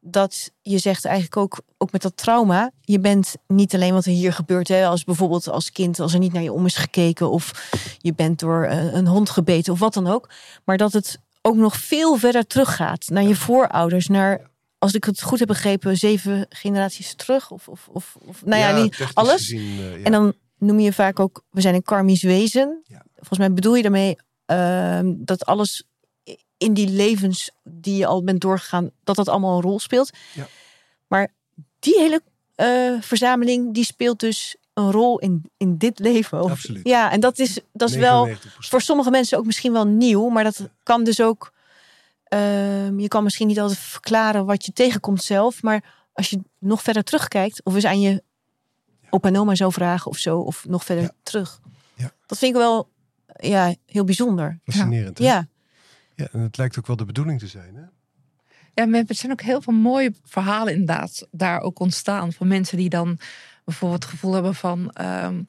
dat je zegt eigenlijk ook, ook met dat trauma, je bent niet alleen wat er hier gebeurt, hè, als bijvoorbeeld als kind, als er niet naar je om is gekeken of je bent door eh, een hond gebeten of wat dan ook, maar dat het ook nog veel verder teruggaat naar je voorouders, naar, als ik het goed heb begrepen, zeven generaties terug of, of, of, of nou ja, niet alles. gezien, eh, ja. En dan noem je vaak ook, we zijn een karmisch wezen. Ja. Volgens mij bedoel je daarmee ehm, dat alles in die levens die je al bent doorgegaan, dat dat allemaal een rol speelt. Ja. Maar die hele eh, verzameling, die speelt dus een rol in, in dit leven. Of, Absoluut. Ja, en dat is, dat is wel 99%. voor sommige mensen ook misschien wel nieuw, maar dat kan dus ook. ehm, je kan misschien niet altijd verklaren wat je tegenkomt zelf, maar als je nog verder terugkijkt, of eens aan je opa en oma zou vragen of zo, of nog verder Ja. terug. Ja. Dat vind ik wel ja, heel bijzonder. Fascinerend. Ja, ja. En het lijkt ook wel de bedoeling te zijn. Hè? Ja, maar er zijn ook heel veel mooie verhalen inderdaad daar ook ontstaan. Van mensen die dan bijvoorbeeld het gevoel hebben van... ehm,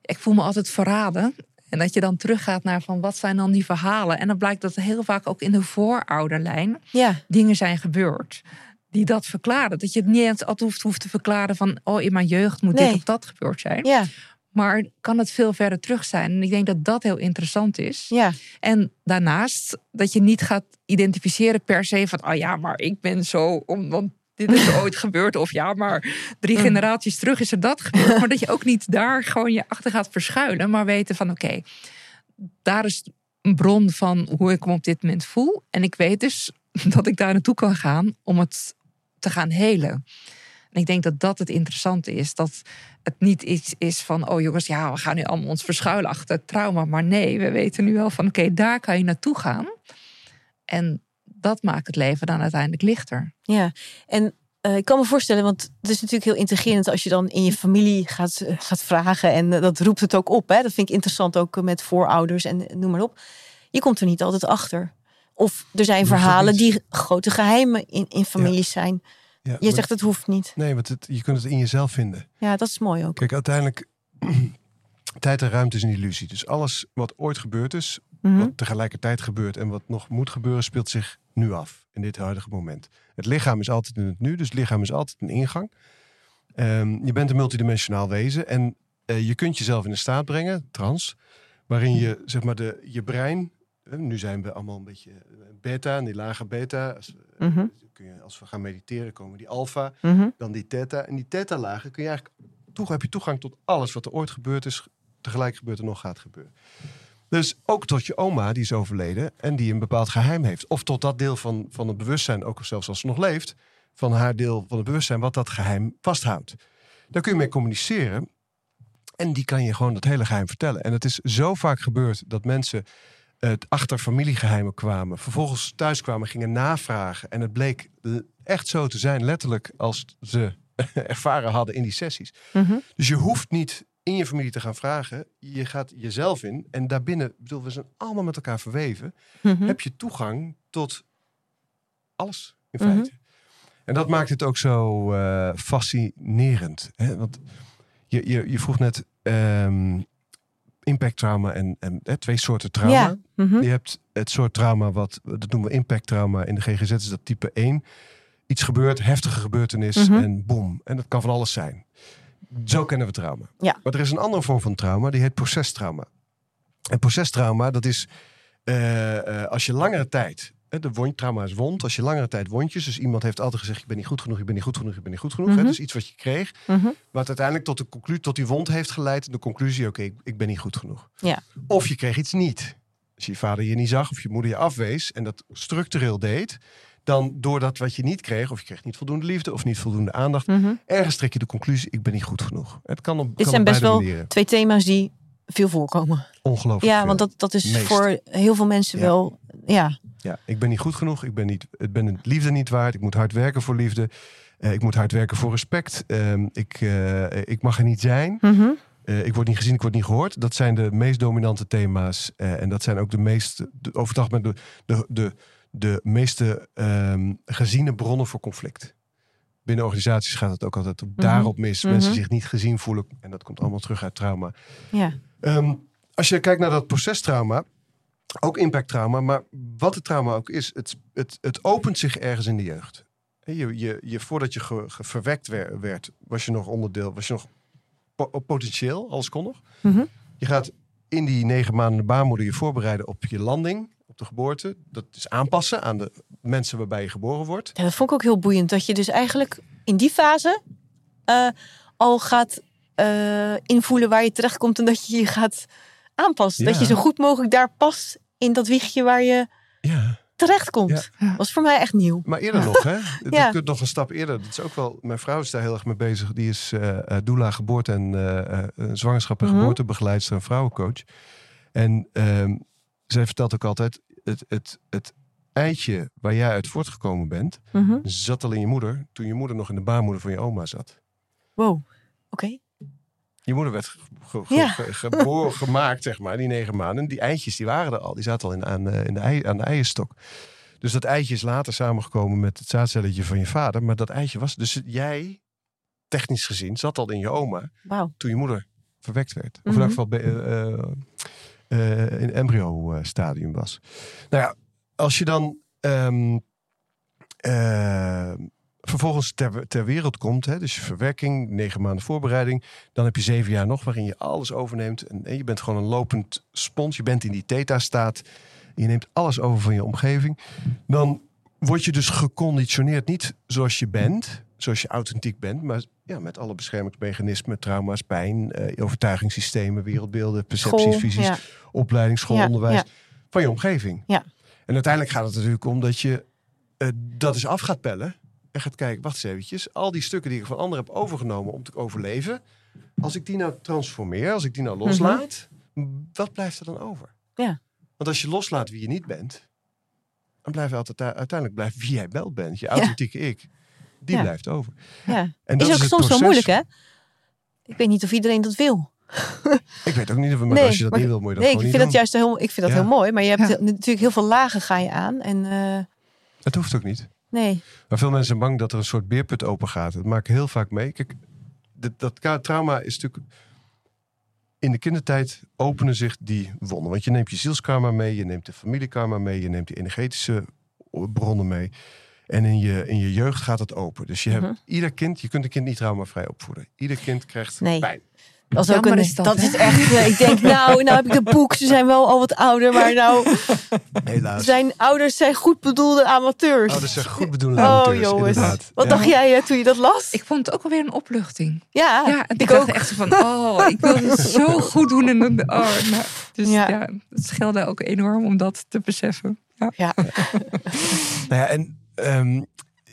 ik voel me altijd verraden. En dat je dan teruggaat naar van wat zijn dan die verhalen. En dan blijkt dat er heel vaak ook in de voorouderlijn ja, dingen zijn gebeurd. Die dat verklaren. Dat je het niet eens altijd hoeft, hoeft te verklaren van... oh, in mijn jeugd moet Nee. dit of dat gebeurd zijn. ja, Maar kan het veel verder terug zijn. En ik denk dat dat heel interessant is. ja, En daarnaast dat je niet gaat identificeren per se van, oh ja, maar ik ben zo, want dit is ooit gebeurd. Of ja, maar drie Mm. generaties terug is er dat gebeurd. Maar dat je ook niet daar gewoon je achter gaat verschuilen. Maar weten van, oké, daar is een bron van hoe ik me op dit moment voel. En ik weet dus dat ik daar naartoe kan gaan om het te gaan helen. En ik denk dat dat het interessante is. Dat het niet iets is van, oh jongens, ja, we gaan nu allemaal ons verschuilen achter het trauma. Maar nee, we weten nu wel van, oké, daar kan je naartoe gaan. En dat maakt het leven dan uiteindelijk lichter. ja. En eh, ik kan me voorstellen, want het is natuurlijk heel intrigerend als je dan in je familie gaat, eh, gaat vragen. En eh, dat roept het ook op. Hè? Dat vind ik interessant ook met voorouders en noem maar op. Je komt er niet altijd achter. Of er zijn verhalen die grote geheimen in, in families zijn. Ja, Je zegt het hoeft niet. Nee, want het, je kunt het in jezelf vinden. Ja, dat is mooi ook. Kijk, uiteindelijk... tijd en ruimte is een illusie. Dus alles wat ooit gebeurd is, Mhm. wat tegelijkertijd gebeurt en wat nog moet gebeuren, speelt zich nu af. In dit huidige moment. Het lichaam is altijd in het nu, dus het lichaam is altijd een ingang. Ehm, je bent een multidimensionaal wezen en eh, je kunt jezelf in een staat brengen, trans, waarin je zeg maar de, je brein, nu zijn we allemaal een beetje eh, beta, en die lage beta. Als, we- Mhm. kun je, als we gaan mediteren, komen die alfa, Mhm. dan die theta. En die theta-lagen kun je eigenlijk toe, heb je toegang tot alles wat er ooit gebeurd is, tegelijk gebeurt er nog gaat gebeuren. Dus ook tot je oma, die is overleden en die een bepaald geheim heeft. Of tot dat deel van, van het bewustzijn, ook zelfs als ze nog leeft, van haar deel van het bewustzijn, wat dat geheim vasthoudt. Daar kun je mee communiceren. En die kan je gewoon dat hele geheim vertellen. En het is zo vaak gebeurd dat mensen het achter familiegeheimen kwamen. Vervolgens thuis kwamen, gingen navragen. En het bleek echt zo te zijn, letterlijk als ze ervaren hadden in die sessies. Mhm. Dus je hoeft niet in je familie te gaan vragen. Je gaat jezelf in. En daarbinnen, bedoel, we zijn allemaal met elkaar verweven. Mhm. Heb je toegang tot alles in Mhm. feite. En dat maakt het ook zo eh, fascinerend. Hè? Want je, je, je vroeg net ehm impact trauma en, en hè, twee soorten trauma. Ja. Mhm. Je hebt het soort trauma wat, dat noemen we impact trauma. In de GGZ is dat type 1. Iets gebeurt, heftige gebeurtenis Mhm. en boom. En dat kan van alles zijn. Zo kennen we trauma. Ja. Maar er is een andere vorm van trauma, die heet procestrauma. En procestrauma, dat is eh, eh, als je langere tijd... De wond, trauma is wond. Als je langere tijd wondjes... Dus iemand heeft altijd gezegd, ik ben niet goed genoeg, ik ben niet goed genoeg, ik ben niet goed genoeg. hè, Mhm. dus iets wat je kreeg. Mhm. Wat uiteindelijk tot, de conclusie, tot die wond heeft geleid. De conclusie, oké, ik, ik ben niet goed genoeg. Ja. Of je kreeg iets niet. Als je vader je niet zag of je moeder je afwees en dat structureel deed, dan door dat wat je niet kreeg, of je kreeg niet voldoende liefde of niet voldoende aandacht, Mhm. ergens trek je de conclusie: ik ben niet goed genoeg. Het kan op, Dit kan zijn op best wel manieren. twee thema's die veel voorkomen. Ongelooflijk. Ja, veel. want dat, dat is Meest. voor heel veel mensen Ja. wel. Ja, Ja, ik ben niet goed genoeg. Ik ben, niet, ik ben het liefde niet waard. Ik moet hard werken voor liefde. Eh, ik moet hard werken voor respect. Ehm, ik, eh, ik mag er niet zijn. Mhm. Eh, ik word niet gezien, ik word niet gehoord. Dat zijn de meest dominante thema's. En dat zijn ook de meest, de, over het algemeen, de, de, de, de meeste ehm, geziene bronnen voor conflict. Binnen organisaties gaat het ook altijd op daarop mis. Mhm. Mensen zich niet gezien voelen. En dat komt allemaal terug uit trauma. ja. Ehm, als je kijkt naar dat procestrauma, ook impacttrauma, maar wat het trauma ook is, het, het, het opent zich ergens in de jeugd. Je, je, je, voordat je ge- ge- verwekt wer- werd, was je nog onderdeel, was je nog po- potentieel, alles kon nog. Mhm. Je gaat in die negen maanden de baarmoeder je voorbereiden op je landing, op de geboorte. Dat is aanpassen aan de mensen waarbij je geboren wordt. Ja, dat vond ik ook heel boeiend. Dat je dus eigenlijk in die fase eh, al gaat eh, invoelen waar je terechtkomt en dat je je gaat Dat je zo goed mogelijk daar past in dat wiegje waar je Ja, terechtkomt. Ja. Was voor mij echt nieuw. Maar eerder nog, hè? Je kunt nog een stap eerder. Dat is ook wel. Mijn vrouw is daar heel erg mee bezig. Die is eh eh, doula geboorte en eh, eh, zwangerschap en Mhm. geboortebegeleidster en vrouwencoach. En ehm, zij vertelt ook altijd: het, het, het eitje waar jij uit voortgekomen bent, Mhm. zat al in je moeder toen je moeder nog in de baarmoeder van je oma zat. Wow. Oké. Je moeder werd ge- ge- ge- Ja. ge- geboren, gemaakt, zeg maar, die negen maanden. Die eitjes, die waren er al. Die zaten al in, aan, eh, in de ei, aan de eierstok. Dus dat eitje is later samengekomen met het zaadcelletje van je vader. Maar dat eitje was... Dus jij, technisch gezien, zat al in je oma toen je moeder verwekt werd. Of in Mhm. elk geval eh, eh, in embryo-stadium was. Nou ja, als je dan ehm, eh, vervolgens ter, ter wereld komt, hè, dus verwerking, negen maanden voorbereiding, dan heb je zeven jaar nog waarin je alles overneemt. En, en je bent gewoon een lopend spons. Je bent in die theta-staat. Je neemt alles over van je omgeving. Dan word je dus geconditioneerd, niet zoals je bent, zoals je authentiek bent, maar ja, met alle beschermingsmechanismen, trauma's, pijn, eh, overtuigingssystemen, wereldbeelden, percepties, School. visies, Ja. opleiding, school, Ja, onderwijs, ja. van je omgeving. Ja. En uiteindelijk gaat het natuurlijk om dat je eh, dat eens af gaat pellen en gaat kijken, wacht eens eventjes, al die stukken die ik van anderen heb overgenomen om te overleven, als ik die nou transformeer, als ik die nou loslaat, wat blijft er dan over? Mhm. Ja. Want als je loslaat wie je niet bent, dan blijft altijd, uiteindelijk blijft wie jij wel bent, je authentieke ik, die Ja. blijft over. Ja. En Is dat ook het soms wel moeilijk, hè? Ik weet niet of iedereen dat wil. Ik weet ook niet, of- maar Nee, als je dat maar- niet wil, moet je dat Nee, ik vind niet dat juist heel, ik vind dat Ja. heel mooi. Maar je hebt Ja. natuurlijk heel veel lagen ga je aan. En eh, doen. Het hoeft ook niet. Nee. Maar veel mensen zijn bang dat er een soort beerput open gaat. Dat maak ik heel vaak mee. Kijk, dat, trauma is natuurlijk... In de kindertijd openen zich die wonden. Want je neemt je zielskarma mee, je neemt de familiekarma mee, je neemt de energetische bronnen mee. En in je, in je jeugd gaat het open. Dus je hebt Mhm. ieder kind, je kunt een kind niet traumavrij opvoeden. Ieder kind krijgt Nee. pijn. Dat is ook een, is dat, is echt. eh, ik denk, nou, nou heb ik de boek. Ze zijn wel al wat ouder, maar nou, Helaas. zijn ouders zijn goed bedoelde amateurs. Oh, dat zijn goed bedoelende Oh, amateurs, jongens. inderdaad. Wat Ja. dacht jij eh, toen je dat las? Ik vond het ook alweer een opluchting. ja, Ja, en ik, ik dacht ook. echt zo van, oh, ik wil het zo goed doen. En, dan- oh, nou, dus Ja. ja. het scheelde ook enorm om dat te beseffen. Ja. Ja, Nou ja, en ehm,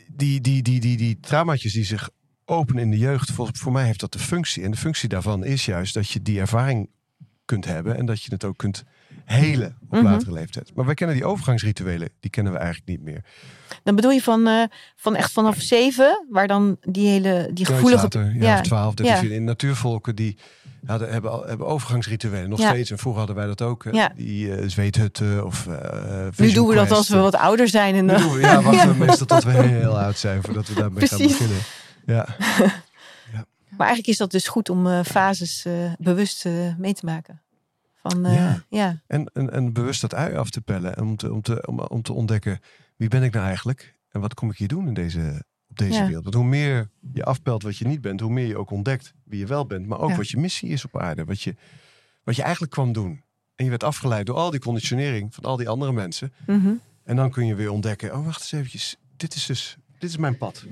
die, die, die, die, die traumaatjes die zich openen in de jeugd, voor, voor mij heeft dat de functie. En de functie daarvan is juist dat je die ervaring kunt hebben en dat je het ook kunt helen op Mhm. latere leeftijd. Maar wij kennen die overgangsrituelen, die kennen we eigenlijk niet meer. dan bedoel je van, eh, van echt vanaf zeven, waar dan die hele die gevoelige. Later, ja, ja, of 12, 13, ja. 14. In natuurvolken die hadden, hebben, al- hebben overgangsrituelen. Nog Ja. steeds. En vroeger hadden wij dat ook. Ja. Die eh, zweethutten of eh Nu doen we dat als we wat ouder zijn. En, we- ja, wachten we meestal tot we heel oud zijn voordat we daarmee gaan beginnen. Ja. Maar eigenlijk is dat dus goed om eh, fases eh, bewust eh, mee te maken. Van, Ja. ja. En, en, en bewust dat ui af te pellen. En om te, om, te, om, om te ontdekken wie ben ik nou eigenlijk? En wat kom ik hier doen in deze, op deze Ja. wereld? Want hoe meer je afpelt wat je niet bent, hoe meer je ook ontdekt wie je wel bent. Maar ook wat je missie is op aarde. Wat je, wat je eigenlijk kwam doen. En je werd afgeleid door al die conditionering van al die andere mensen. Mhm. En dan kun je weer ontdekken, oh wacht eens eventjes. Dit is dus, dit is mijn pad.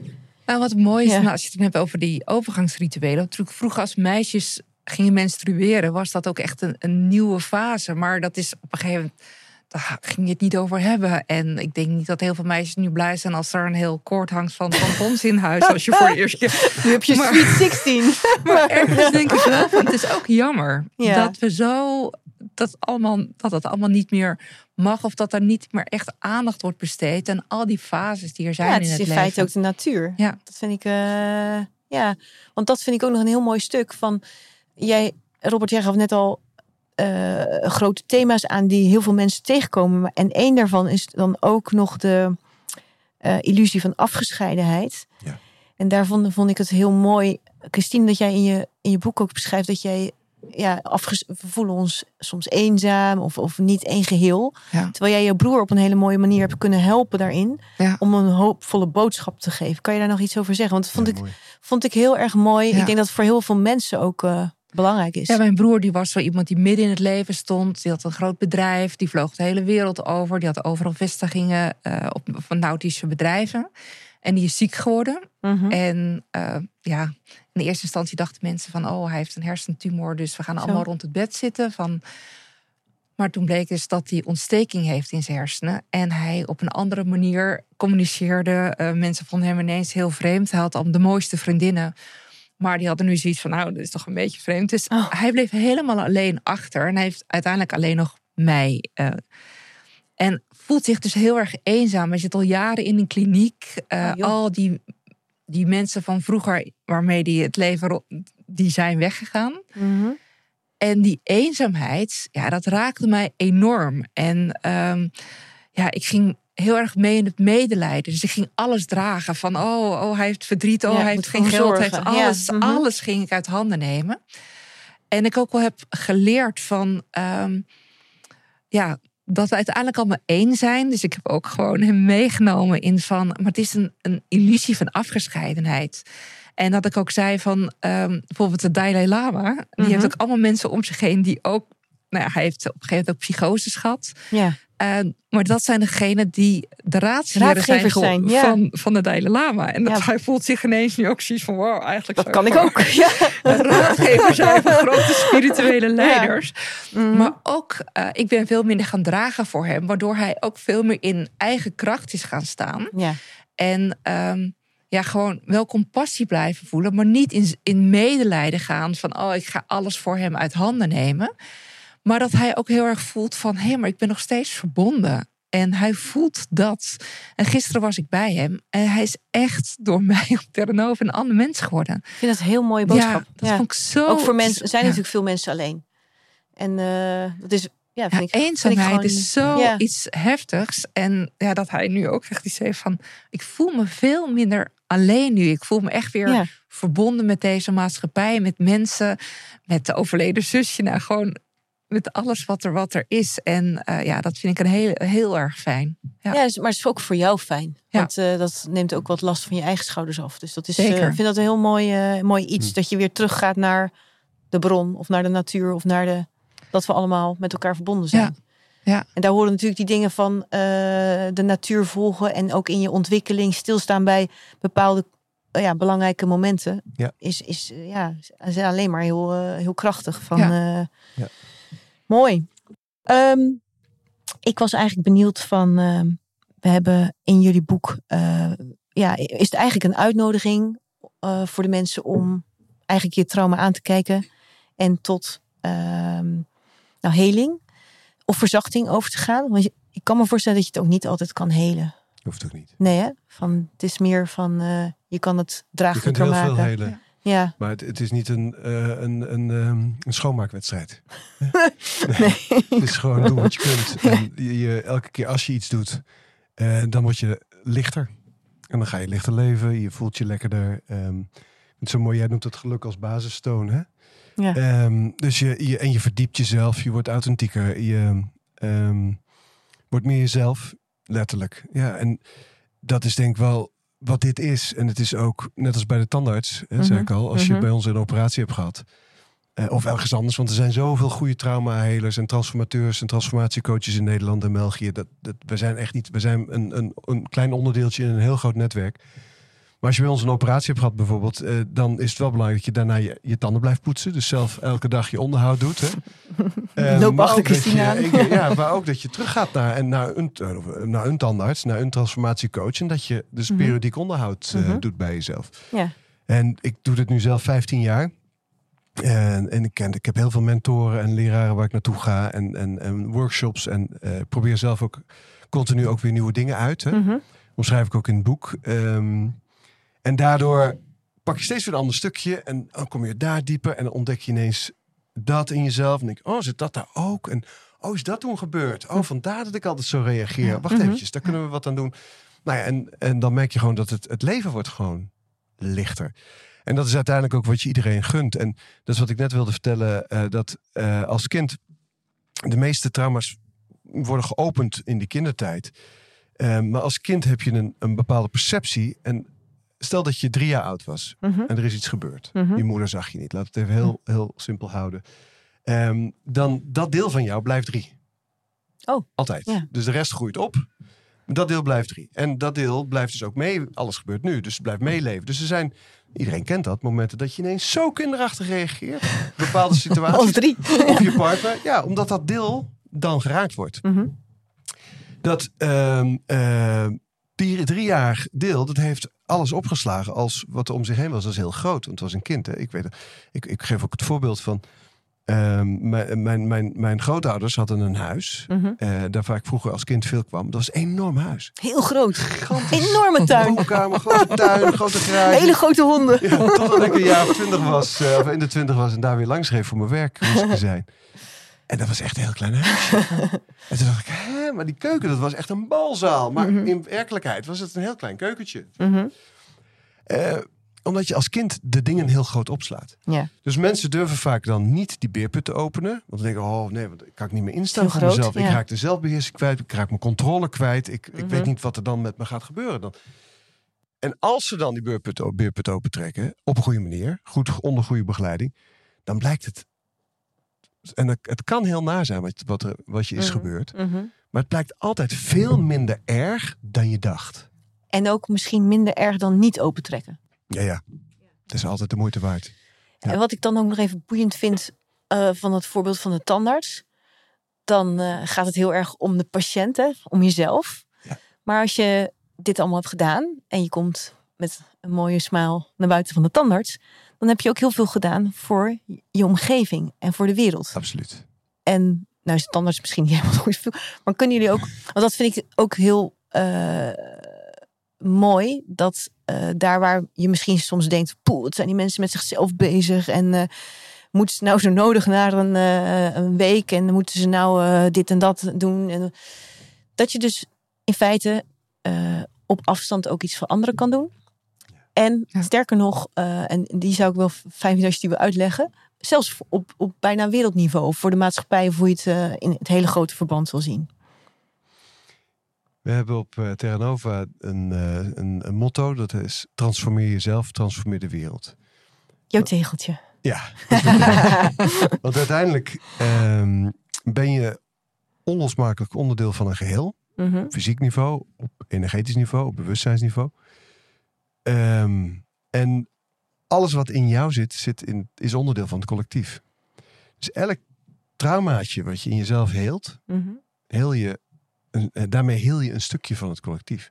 Nou, wat mooi is, Ja. nou, als je het hebt over die overgangsrituelen. Natuurlijk, vroeger als meisjes gingen menstrueren, was dat ook echt een, een nieuwe fase. Maar dat is op een gegeven moment, daar ging je het niet over hebben. En ik denk niet dat heel veel meisjes nu blij zijn als er een heel koord hangt van tampons in huis. Als je voor de eerste keer. Nu heb je Maar- Sweet 16. Maar ergens denk ik wel het is ook jammer Ja. dat we zo, dat, allemaal, dat het allemaal niet meer mag. Of dat er niet meer echt aandacht wordt besteed aan al die fases die er zijn Ja, het in is het in leven. feite ook de natuur. Ja. Dat vind ik, eh, ja. Want dat vind ik ook nog een heel mooi stuk van, jij, Robert, jij gaf net al eh, grote thema's aan die heel veel mensen tegenkomen. En één daarvan is dan ook nog de eh, illusie van afgescheidenheid. Ja. En daarvan vond ik het heel mooi, Christine, dat jij in je, in je boek ook beschrijft dat jij, ja, afges we voelen ons soms eenzaam of, of niet één geheel. Ja. Terwijl jij je broer op een hele mooie manier hebt kunnen helpen daarin. Ja. Om een hoopvolle boodschap te geven. Kan je daar nog iets over zeggen? Want dat vond, Ja, ik, mooi. vond ik heel erg mooi. Ja. Ik denk dat het voor heel veel mensen ook eh, belangrijk is. Ja, mijn broer die was zo iemand die midden in het leven stond. Die had een groot bedrijf. Die vloog de hele wereld over. Die had overal vestigingen eh, op, van nautische bedrijven. En die is ziek geworden. Mhm. En eh, ja, in de eerste instantie dachten mensen van... oh, hij heeft een hersentumor, dus we gaan Zo. allemaal rond het bed zitten. Van, Maar toen bleek dus dat hij ontsteking heeft in zijn hersenen. En hij op een andere manier communiceerde. Eh, mensen vonden hem ineens heel vreemd. Hij had al de mooiste vriendinnen. Maar die hadden nu zoiets van, nou, dat is toch een beetje vreemd. Dus Oh. hij bleef helemaal alleen achter. En hij heeft uiteindelijk alleen nog mij. eh, en voelt zich dus heel erg eenzaam. Hij zit al jaren in een kliniek. Eh, Oh, al die, die mensen van vroeger waarmee hij het leven... die zijn weggegaan. Mhm. En die eenzaamheid, ja, dat raakte mij enorm. En ehm, ja, ik ging heel erg mee in het medelijden. Dus ik ging alles dragen. Van, oh, oh hij heeft verdriet, oh, Ja, hij heeft geen geld. Heeft. Ja, alles, mhm. alles ging ik uit handen nemen. En ik ook wel heb geleerd van, ehm, ja, dat we uiteindelijk allemaal één zijn. Dus ik heb ook gewoon hem meegenomen in van, maar het is een, een illusie van afgescheidenheid. En dat ik ook zei van, ehm, bijvoorbeeld de Dalai Lama, die Mhm. heeft ook allemaal mensen om zich heen die ook, nou ja, hij heeft op een gegeven moment ook psychoses gehad. Ja. Uh, maar dat zijn degenen die de Raadgevers zijn, zijn, geho- ja. van, van de Dalai Lama. En dat Ja. hij voelt zich ineens nu ook zoiets van, wow, eigenlijk Dat kan ik ook. Ja. Een raadgever zijn van grote spirituele leiders. Mhm. Maar ook, eh, ik ben veel minder gaan dragen voor hem. Waardoor hij ook veel meer in eigen kracht is gaan staan. ja. En ehm, ja, gewoon wel compassie blijven voelen. Maar niet in, in medelijden gaan van, oh, ik ga alles voor hem uit handen nemen. Maar dat hij ook heel erg voelt van, hé, maar ik ben nog steeds verbonden. En hij voelt dat. En gisteren was ik bij hem. En hij is echt door mij op Terranova een ander mens geworden. Ik vind dat een heel mooie boodschap. Ja, dat Ja. vond ik zo... Ook voor mensen, er zijn ja. natuurlijk veel mensen alleen. En eh, dat is, ja, vind ik, vind ik eenzaamheid gewoon- is zo Ja. iets heftigs. En ja, dat hij nu ook echt iets heeft van... Ik voel me veel minder alleen nu. Ik voel me echt weer verbonden met deze maatschappij. Met mensen, met de overleden zusje. Nou, gewoon met alles wat er, wat er is. En eh, ja, dat vind ik een heel, heel erg fijn. Ja. Ja, maar het is ook voor jou fijn. Ja. Want eh, dat neemt ook wat last van je eigen schouders af. Dus dat is, eh, Zeker. ik vind dat een heel mooi, eh, mooi iets. Hm. Dat je weer teruggaat naar de bron of naar de natuur of naar de. Dat we allemaal met elkaar verbonden zijn. Ja. Ja. En daar horen natuurlijk die dingen van eh, de natuur volgen en ook in je ontwikkeling stilstaan bij bepaalde ja, belangrijke momenten. Ja. Is, is ja, is alleen maar heel, heel krachtig. Van, Ja. Ja. Mooi. Ehm, ik was eigenlijk benieuwd van, ehm, we hebben in jullie boek, eh, ja, is het eigenlijk een uitnodiging eh, voor de mensen om eigenlijk je trauma aan te kijken en tot ehm, nou, heling of verzachting over te gaan? Want je, ik kan me voorstellen dat je het ook niet altijd kan helen. Hoeft ook niet. Nee, hè? Van, het is meer van, eh, je kan het Je kunt draaglijker heel maken. veel helen. Ja, Maar het, het is niet een, eh, een, een, ehm, een schoonmaakwedstrijd. nee. Het is gewoon doen wat je kunt. En je, je- elke keer als je iets doet, eh, dan word je lichter. En dan ga je lichter leven. Je voelt je lekkerder. Ehm, zo mooi, jij noemt het geluk als basistoon. Hè? Ja. Ehm, dus je, je, en je verdiept jezelf. Je wordt authentieker. Je wordt meer jezelf. Letterlijk. Ja, en dat is denk ik wel wat dit is. En het is ook, net als bij de tandarts, hè, zei Mhm, ik al. Als mhm. je bij ons een operatie hebt gehad. Eh, of ergens anders. Want er zijn zoveel goede traumahelers en transformateurs en transformatiecoaches in Nederland en België. Dat, dat, we zijn echt niet. We zijn een, een, een klein onderdeeltje in een heel groot netwerk. Als je bij ons een operatie hebt gehad bijvoorbeeld, eh, dan is het wel belangrijk dat je daarna je, je tanden blijft poetsen. Dus zelf elke dag je onderhoud doet. Hè. Eh, Loop achter je- ik- ja, maar ook dat je teruggaat naar, en naar, een, eh, naar een tandarts, naar een transformatiecoach. En dat je dus Mhm. periodiek onderhoud Mhm. doet bij jezelf. Ja. En ik doe dit nu zelf 15 jaar. En, en ik, ken, ik heb heel veel mentoren en leraren waar ik naartoe ga. En, en, en workshops. En probeer zelf ook continu ook weer nieuwe dingen uit. Hè. Mhm. Omschrijf ik ook in het boek. Ehm, en daardoor pak je steeds weer een ander stukje. En dan kom je daar dieper. En dan ontdek je ineens dat in jezelf. En denk ik, oh, zit dat daar ook? En oh, is dat toen gebeurd? Oh, vandaar dat ik altijd zo reageer. Wacht Mhm. eventjes, daar kunnen we wat aan doen. Nou ja, en, en dan merk je gewoon dat het, het leven wordt gewoon lichter. En dat is uiteindelijk ook wat je iedereen gunt. En dat is wat ik net wilde vertellen. eh, dat eh, als kind de meeste trauma's worden geopend in die kindertijd. Eh, maar als kind heb je een, een bepaalde perceptie. En stel dat je drie jaar oud was Mhm. en er is iets gebeurd. Mhm. Je moeder zag je niet. Laat het even heel, heel simpel houden. Ehm, dan dat deel van jou blijft drie. Oh, Altijd. ja. Dus de rest groeit op. Dat deel blijft drie. En dat deel blijft dus ook mee. Alles gebeurt nu. Dus het blijft meeleven. Dus er zijn, iedereen kent dat, momenten dat je ineens zo kinderachtig reageert. Bepaalde situaties. Als drie. Of je partner. Ja, omdat dat deel dan geraakt wordt. Mhm. Dat die drie jaar deel, dat heeft alles opgeslagen als wat er om zich heen was. Dat is heel groot, want het was een kind. Hè? Ik, weet, ik, ik geef ook het voorbeeld van... ehm, mijn, mijn, mijn, mijn grootouders hadden een huis. Eh, daar waar ik vroeger als kind veel kwam. Dat was een enorm huis. Heel groot. Enorme tuin. Woonkamer, grote tuin, grote garage. Hele grote honden. Ja, totdat ik een jaar of twintig was, eh, of in de twintig was en daar weer langs schreef voor mijn werk moest ik zijn. En dat was echt een heel klein huisje. en toen dacht ik, hè, maar die keuken, dat was echt een balzaal. Maar Mhm. in werkelijkheid was het een heel klein keukentje. Mhm. Eh, omdat je als kind de dingen heel groot opslaat. Ja. Dus mensen durven vaak dan niet die beerput te openen. Want dan denken, oh nee, want ik kan ik niet meer instaan voor. Ik raak de zelfbeheersing kwijt, ik raak mijn controle kwijt. Ik, ik Mhm. weet niet wat er dan met me gaat gebeuren. Dan. En als ze dan die beerput, o- beerput opentrekken, op een goede manier, goed, onder goede begeleiding, dan blijkt het... En het, kan heel naar zijn wat, wat, er, wat je is Mhm. gebeurd. Mhm. Maar het blijkt altijd veel minder erg dan je dacht. En ook misschien minder erg dan niet opentrekken. Ja, ja. Het is altijd de moeite waard. Ja. En wat ik dan ook nog even boeiend vind eh, van het voorbeeld van de tandarts. Dan eh, gaat het heel erg om de patiënt, hè, om jezelf. Ja. Maar als je dit allemaal hebt gedaan en je komt met een mooie smile naar buiten van de tandarts. Dan heb je ook heel veel gedaan voor je omgeving en voor de wereld. Absoluut. En nou is de tandarts misschien niet helemaal goed. Maar kunnen jullie ook, want dat vind ik ook heel eh, mooi. Dat eh, daar waar je misschien soms denkt, poeh, het zijn die mensen met zichzelf bezig. En eh, moeten ze nou zo nodig naar een, een week. En moeten ze nou dit en dat doen. En, dat je dus in feite op afstand ook iets voor anderen kan doen. En Ja. sterker nog, eh, en die zou ik wel fijn vinden als je die wil uitleggen zelfs op, op bijna wereldniveau voor de maatschappij, of hoe je het eh, in het hele grote verband wil zien. We hebben op eh, Terra Nova een, eh, een, een motto. Dat is transformeer jezelf, transformeer de wereld. Jouw tegeltje. Ja. Want uiteindelijk ehm, ben je onlosmakelijk onderdeel van een geheel. Mhm. Op fysiek niveau, op energetisch niveau, op bewustzijnsniveau. Ehm, en alles wat in jou zit, zit in, is onderdeel van het collectief. Dus elk traumaatje wat je in jezelf heelt, heel je, eh, daarmee heel je een stukje van het collectief.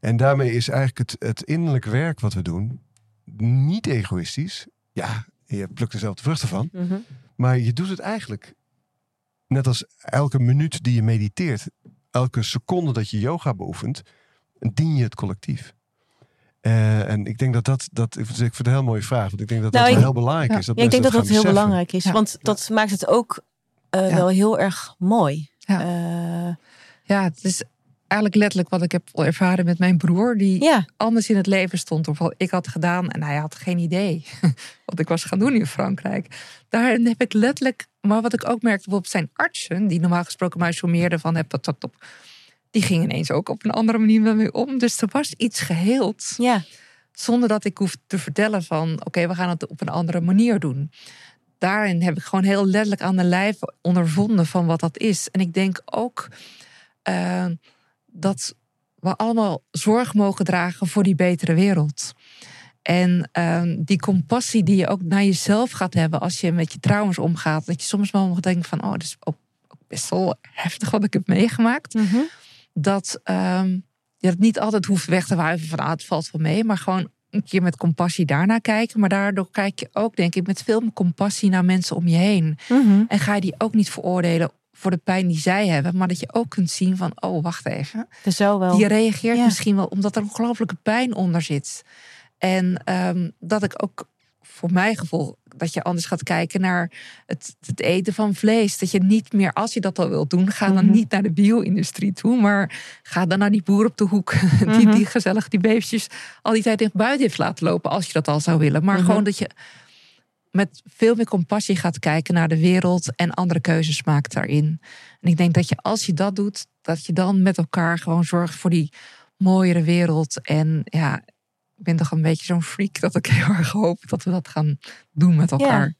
En daarmee is eigenlijk het, het innerlijk werk wat we doen niet egoïstisch. Ja, je plukt er zelf de vruchten van. Mhm. Maar je doet het eigenlijk net als elke minuut die je mediteert, elke seconde dat je yoga beoefent, dien je het collectief. Eh, en ik denk dat dat, dat ik vind het een heel mooie vraag, want ik denk dat Nou, dat wel ik- heel belangrijk ja. is. Dat Ja, ik denk dat dat heel beseffen. belangrijk is, Ja. want dat maakt het ook eh, Ja. wel heel erg mooi. Ja. Eh, Ja, het is eigenlijk letterlijk wat ik heb ervaren met mijn broer. Die ja. anders in het leven stond. Of wat ik had gedaan. En hij had geen idee wat ik was gaan doen in Frankrijk. Daarin heb ik letterlijk. Maar wat ik ook merkte bijvoorbeeld zijn artsen. Die normaal gesproken mij sommeerden van. Heb dat, dat, op. Die gingen ineens ook op een andere manier met me om. Dus er was iets geheeld. ja, Zonder dat ik hoef te vertellen van. Oké, we gaan het op een andere manier doen. Daarin heb ik gewoon heel letterlijk aan de lijf ondervonden van wat dat is. En ik denk ook eh, dat we allemaal zorg mogen dragen voor die betere wereld. En eh, die compassie die je ook naar jezelf gaat hebben als je met je trauma's omgaat. Dat je soms wel mag denken van, oh, dat is ook, ook best wel heftig wat ik heb meegemaakt. Mhm. Dat ehm, je het niet altijd hoeft weg te wuiven van, ah, het valt wel mee. Maar gewoon een keer met compassie daarnaar kijken. Maar daardoor kijk je ook, denk ik, met veel meer compassie naar mensen om je heen. Mhm. En ga je die ook niet veroordelen voor de pijn die zij hebben. Maar dat je ook kunt zien van, oh, wacht even. Wel. Die reageert Ja. misschien wel omdat er ongelooflijke pijn onder zit. En ehm, dat ik ook voor mijn gevoel dat je anders gaat kijken naar het, het eten van vlees. Dat je niet meer, als je dat al wilt doen, ga dan Mhm. niet naar de bio-industrie toe, maar ga dan naar die boer op de hoek die, Mhm. die gezellig die beestjes al die tijd in buiten heeft laten lopen, als je dat al zou willen. Maar Mhm. gewoon dat je met veel meer compassie gaat kijken naar de wereld en andere keuzes maakt daarin. En ik denk dat je als je dat doet, dat je dan met elkaar gewoon zorgt voor die mooiere wereld. En ja, ik ben toch een beetje zo'n freak dat ik heel erg hoop dat we dat gaan doen met elkaar.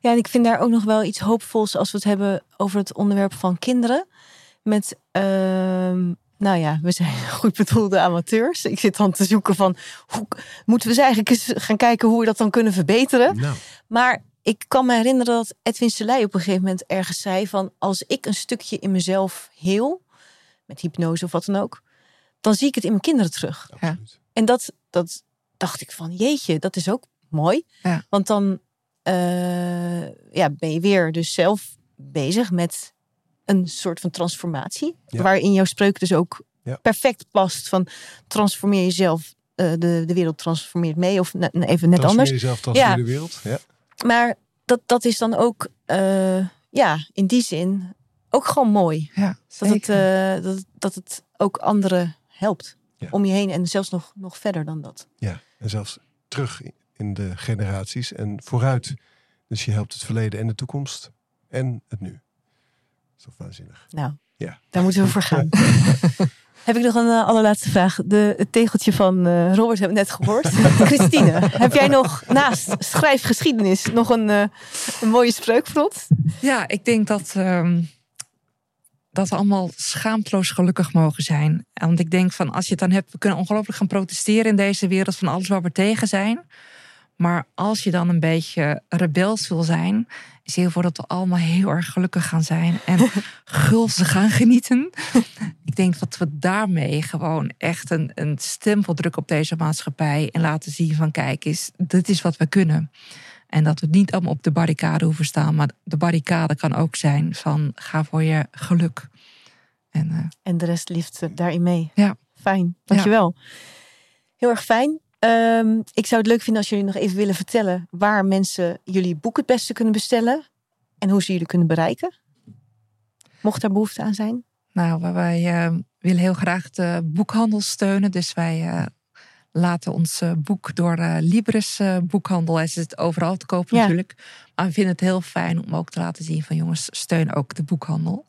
Ja, en ik vind daar ook nog wel iets hoopvols als we het hebben over het onderwerp van kinderen. Met, ehm, nou ja, we zijn goed bedoelde amateurs. Ik zit dan te zoeken van, hoe moeten we eens eigenlijk eens gaan kijken hoe we dat dan kunnen verbeteren. Nou, Maar ik kan me herinneren dat Edwin Selei op een gegeven moment ergens zei van als ik een stukje in mezelf heel, met hypnose of wat dan ook, dan zie ik het in mijn kinderen terug. Absoluut. En dat, dat dacht ik van jeetje, dat is ook mooi. Ja. Want dan eh, ja, ben je weer dus zelf bezig met een soort van transformatie. Ja. Waarin jouw spreuk dus ook Ja. perfect past van transformeer jezelf. eh, de, de wereld transformeert mee of ne- even net Transformeer anders. jezelf, transformeer de wereld. Ja. Maar dat, dat is dan ook, eh, ja, in die zin ook gewoon mooi. Ja, Dat het, dat, dat het ook anderen helpt. Ja. Om je heen en zelfs nog, nog verder dan dat. ja, en zelfs terug in de generaties en vooruit. Dus je helpt het verleden en de toekomst en het nu. Dat is toch waanzinnig. Nou, Ja. daar moeten we voor gaan. Heb ik nog een eh, allerlaatste vraag. De, het tegeltje van eh, Robert hebben we net gehoord. Christine, heb jij nog naast schrijfgeschiedenis nog een, eh, een mooie spreuk voor ons? Ja, ik denk dat, ehm, dat we allemaal schaamteloos gelukkig mogen zijn. Want ik denk van als je het dan hebt, we kunnen ongelooflijk gaan protesteren in deze wereld van alles waar we tegen zijn. Maar als je dan een beetje rebels wil zijn, zie je voor dat we allemaal heel erg gelukkig gaan zijn en gulzig gaan genieten. Ik denk dat we daarmee gewoon echt een, een stempel drukken op deze maatschappij en laten zien van kijk eens, dit is wat we kunnen. En dat we niet allemaal op de barricade hoeven staan. Maar de barricade kan ook zijn van ga voor je geluk. En eh, En de rest liefst eh, daarin mee. Ja. Fijn, dankjewel. Heel erg fijn. Ehm, ik zou het leuk vinden als jullie nog even willen vertellen waar mensen jullie boek het beste kunnen bestellen. En hoe ze jullie kunnen bereiken. Mocht daar behoefte aan zijn. nou, wij- wij eh, willen heel graag de boekhandel steunen. Dus wij eh, laten ons eh, boek door eh, Libris eh, boekhandel. Hij zit overal te kopen Ja. natuurlijk. Maar we vinden het heel fijn om ook te laten zien van jongens, steun ook de boekhandel.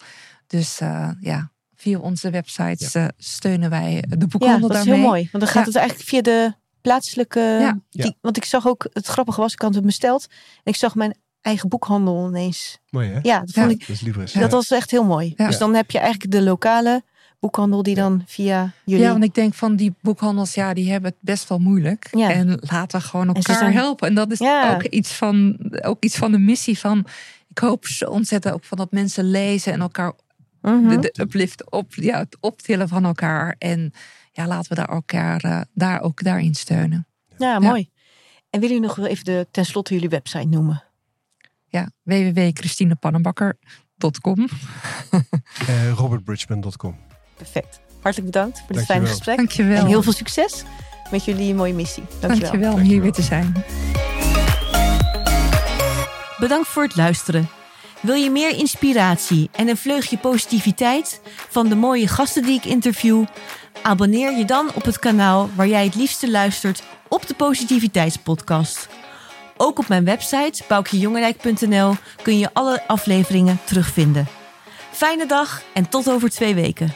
Dus eh, ja, via onze websites steunen wij de Ja, boekhandel dat is daarmee. heel mooi. Want dan gaat Ja. het eigenlijk via de plaatselijke... Ja. Die, Want ik zag ook, het grappige was, ik had het besteld. En ik zag mijn eigen boekhandel ineens. Mooi hè? Ja, dat vond Ja. ik... Dat is Libris. Dat was echt heel mooi. Ja. Dus dan heb je eigenlijk de lokale boekhandel die dan via jullie... Ja, want ik denk van die boekhandels, ja, die hebben het best wel moeilijk. Ja. En laten we gewoon elkaar zijn- helpen. En dat is Ja. ook, iets van, ook iets van de missie van. Ik hoop zo ontzettend ook van dat mensen lezen en elkaar Mhm. de, de uplift op, ja, het optillen van elkaar. En ja, laten we daar elkaar eh, daar ook daarin steunen. Ja, mooi. En willen jullie nog wel even de, tenslotte jullie website noemen? Ja, www.christinepannenbakker.com. Eh, robertbridgman.com. Perfect. Hartelijk bedankt voor dit Dankjewel. fijne gesprek. Dankjewel. En heel veel succes met jullie mooie missie. Dankjewel. Dankjewel om hier weer te zijn. Bedankt voor het luisteren. Wil je meer inspiratie en een vleugje positiviteit van de mooie gasten die ik interview? Abonneer je dan op het kanaal waar jij het liefste luistert op de Positiviteitspodcast. Ook op mijn website boukjejongerijk.nl kun je alle afleveringen terugvinden. Fijne dag en tot over twee weken.